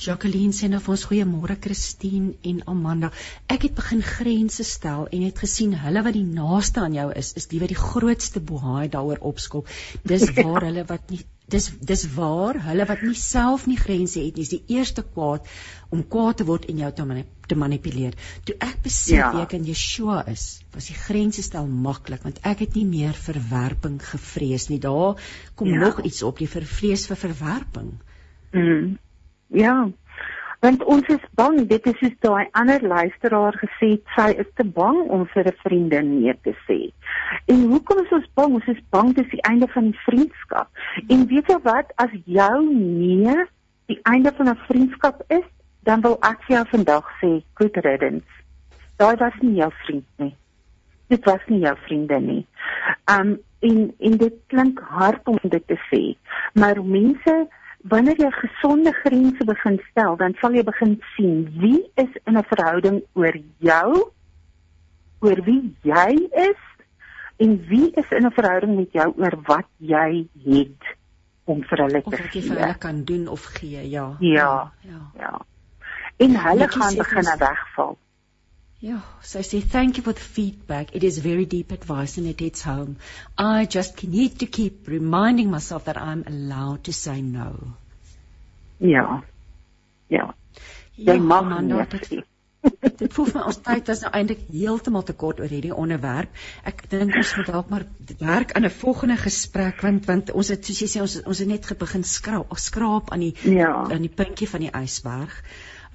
Jacqueline sê nou vir ons goeiemôre Christine en Amanda. Ek het begin grense stel en het gesien hulle wat die naaste aan jou is, is die wat die grootste bohaai daaroor opskop. Dis waar hulle wat nie dis dis waar hulle wat nie self nie grense het nie is die eerste kwaad om kwaad te word en jou te, manip te manipuleer. Toe ek besef ja. ek in Yeshua is, was die grense stel maklik want ek het nie meer verwerping gevrees nie. Daar kom ja. nog iets op, die vrees vir verwerping. Mm. Ja. Want ons is bang dit is soos daai ander luisteraar gesê sy is te bang om vir 'n vriendin nee te sê. En hoekom is ons bang? Ons is bang dis die einde van die vriendskap. En weet jy wat? As jou nee die einde van 'n vriendskap is dan wil ek vir jou vandag sê good riddance daai was nie jou vriend nie. Dit was nie jou vriende nie. Um en en dit klink hard om dit te sê, maar mense wanneer jy gesonde grense begin stel, dan sal jy begin sien wie is in 'n verhouding oor jou, oor wie jy is en wie is in 'n verhouding met jou oor wat jy het om vir hulle te gee. Of wat jy vir hulle kan doen of gee, ja. Ja. Ja. ja. En hulle gaan begin wegval. Yeah, so I say thank you for the feedback. It is very deep advice and it hits home. I just need to keep reminding myself that I'm allowed to say no. Ja. Ja. Jy ja, mag nie. dit voel vir my ons tyd is nou eintlik heeltemal te kort oor hierdie onderwerp. Ek dink ons moet dalk maar werk aan 'n volgende gesprek want want ons het soos jy sê ons ons het net begin skraap skraap aan die ja. aan die puntjie van die ysberg.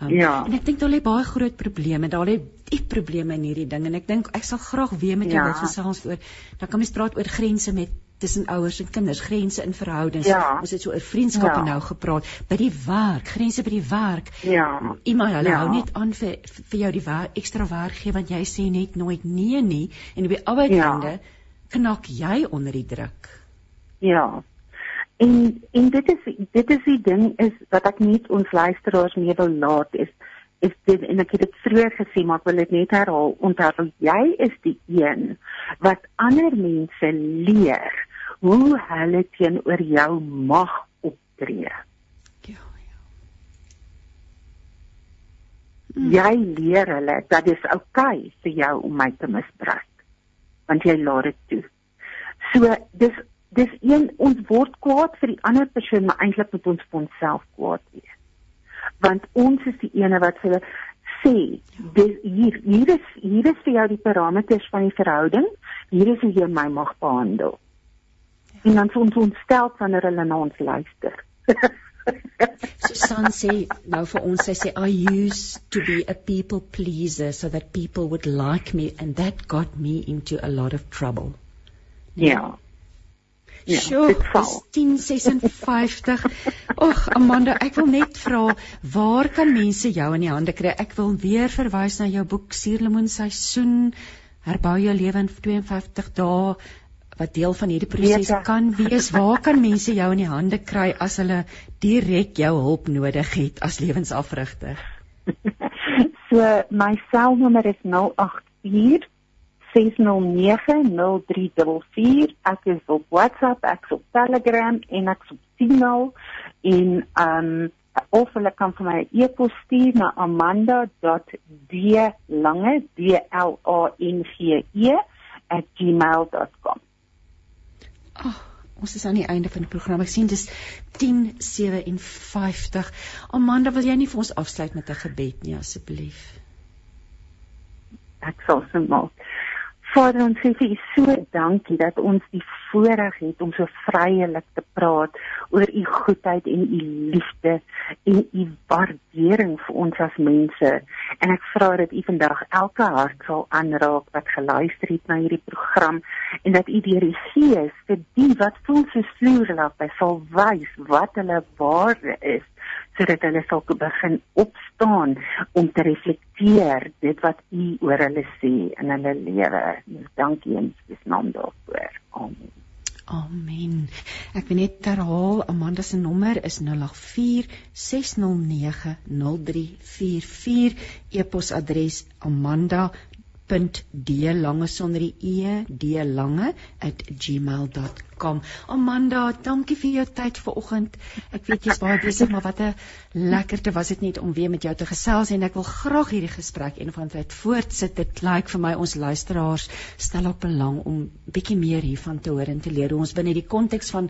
Um, ja. En ek dink daar lê baie groot probleme. Daar lê diep probleme in hierdie ding en ek dink ek sal graag weer met jou ja. wil gesels oor. Dan kan mens praat oor grense met tussen ouers en kinders, grense in verhoudings. Ja. Ons het so oor vriendskappe ja. nou gepraat. By die werk, grense by die werk. Ja. Iemand hulle ja. hou net aan vir vir jou die werk, ekstra werk gee want jy sê net nooit nee nie en op die arbeidende ja. knak jy onder die druk. Ja. En en dit is dit is die ding is wat ek net ons luisteraars mee wil laat is is dit en ek het dit vroeër gesê maar ek wil dit net herhaal onthou jy is die een wat ander mense leer hoe hulle teenoor jou mag optree. Ja, ja. Hmm. Jy leer hulle dat dit oukei okay vir jou om my te misbruik want jy laat dit toe. So dis dis een ons word kwaad vir die ander persoon maar eintlik moet ons vir onsself kwaad wees want ons is die ene wat sê dis hier hier is hier is vir jou die parameters van die verhouding hier is hoe jy my mag behandel ja. en dan ons ontstel wanneer hulle na ons luister Susan sê nou vir ons sy sê I used to be a people pleaser so that people would like me and that got me into a lot of trouble. Ja. Yeah. Ja, Sjoe, dit val. 1056. Och, Amanda, ek wil net vra, waar kan mense jou in die hande kry? Ek wil weer verwys na jou boek Suurlemoen seisoen, herbou jou lewe in 52 dae wat deel van hierdie proses kan wees. Waar kan mense jou in die hande kry as hulle direk jou hulp nodig het as lewensafrigter? so my selnommer is 084 06090344 ek is op WhatsApp, ek is op Telegram en ek is op Signal en um of hulle kan vir my 'n e-pos stuur na amanda.dlange d l a n g e @gmail.com. Oh, ons is aan die einde van die program. Ek sien dis 10:57. Amanda, wil jy nie vir ons afsluit met 'n gebed nie asseblief? Ek sal se maak. Vader, ons sê vir U so dankie dat ons die voorreg het om so vrylik te praat oor U goedheid en U liefde en U waardering vir ons as mense. En ek vra dat U vandag elke hart sal aanraak wat geluister het na hierdie program en dat U deur die Gees vir die wat voel so sluimerlik sal wys wat hulle waarde is sodat hulle sal begin opstaan om te reflekteer dit wat u oor hulle sê in hulle lewe. Dankie in Jesus naam daarvoor. Amen. Amen. Ek wil net herhaal Amanda se nommer is 0846090344 e-posadres amanda d lange sonder die e d lange @gmail.com. Amanda, dankie vir jou tyd vanoggend. Ek weet jy's baie besig, maar wat 'n lekkerte was dit net om weer met jou te gesels en ek wil graag hierdie gesprek een van tyd voortsit. Dit lyk like vir my ons luisteraars stel op belang om bietjie meer hiervan te hoor en te leer hoe ons binne die konteks van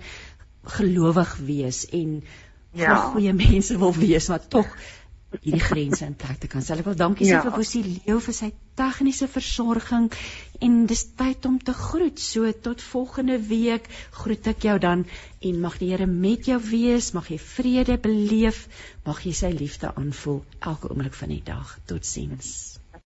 gelowig wees en ja. goeie mense wil wees, maar tog hierdie grense in plek te kan stel. Ek wil dankie ja. sê vir Bosie Leo vir sy tegniese versorging en dis tyd om te groet. So tot volgende week groet ek jou dan en mag die Here met jou wees, mag jy vrede beleef, mag jy sy liefde aanvoel elke oomblik van die dag. Totsiens.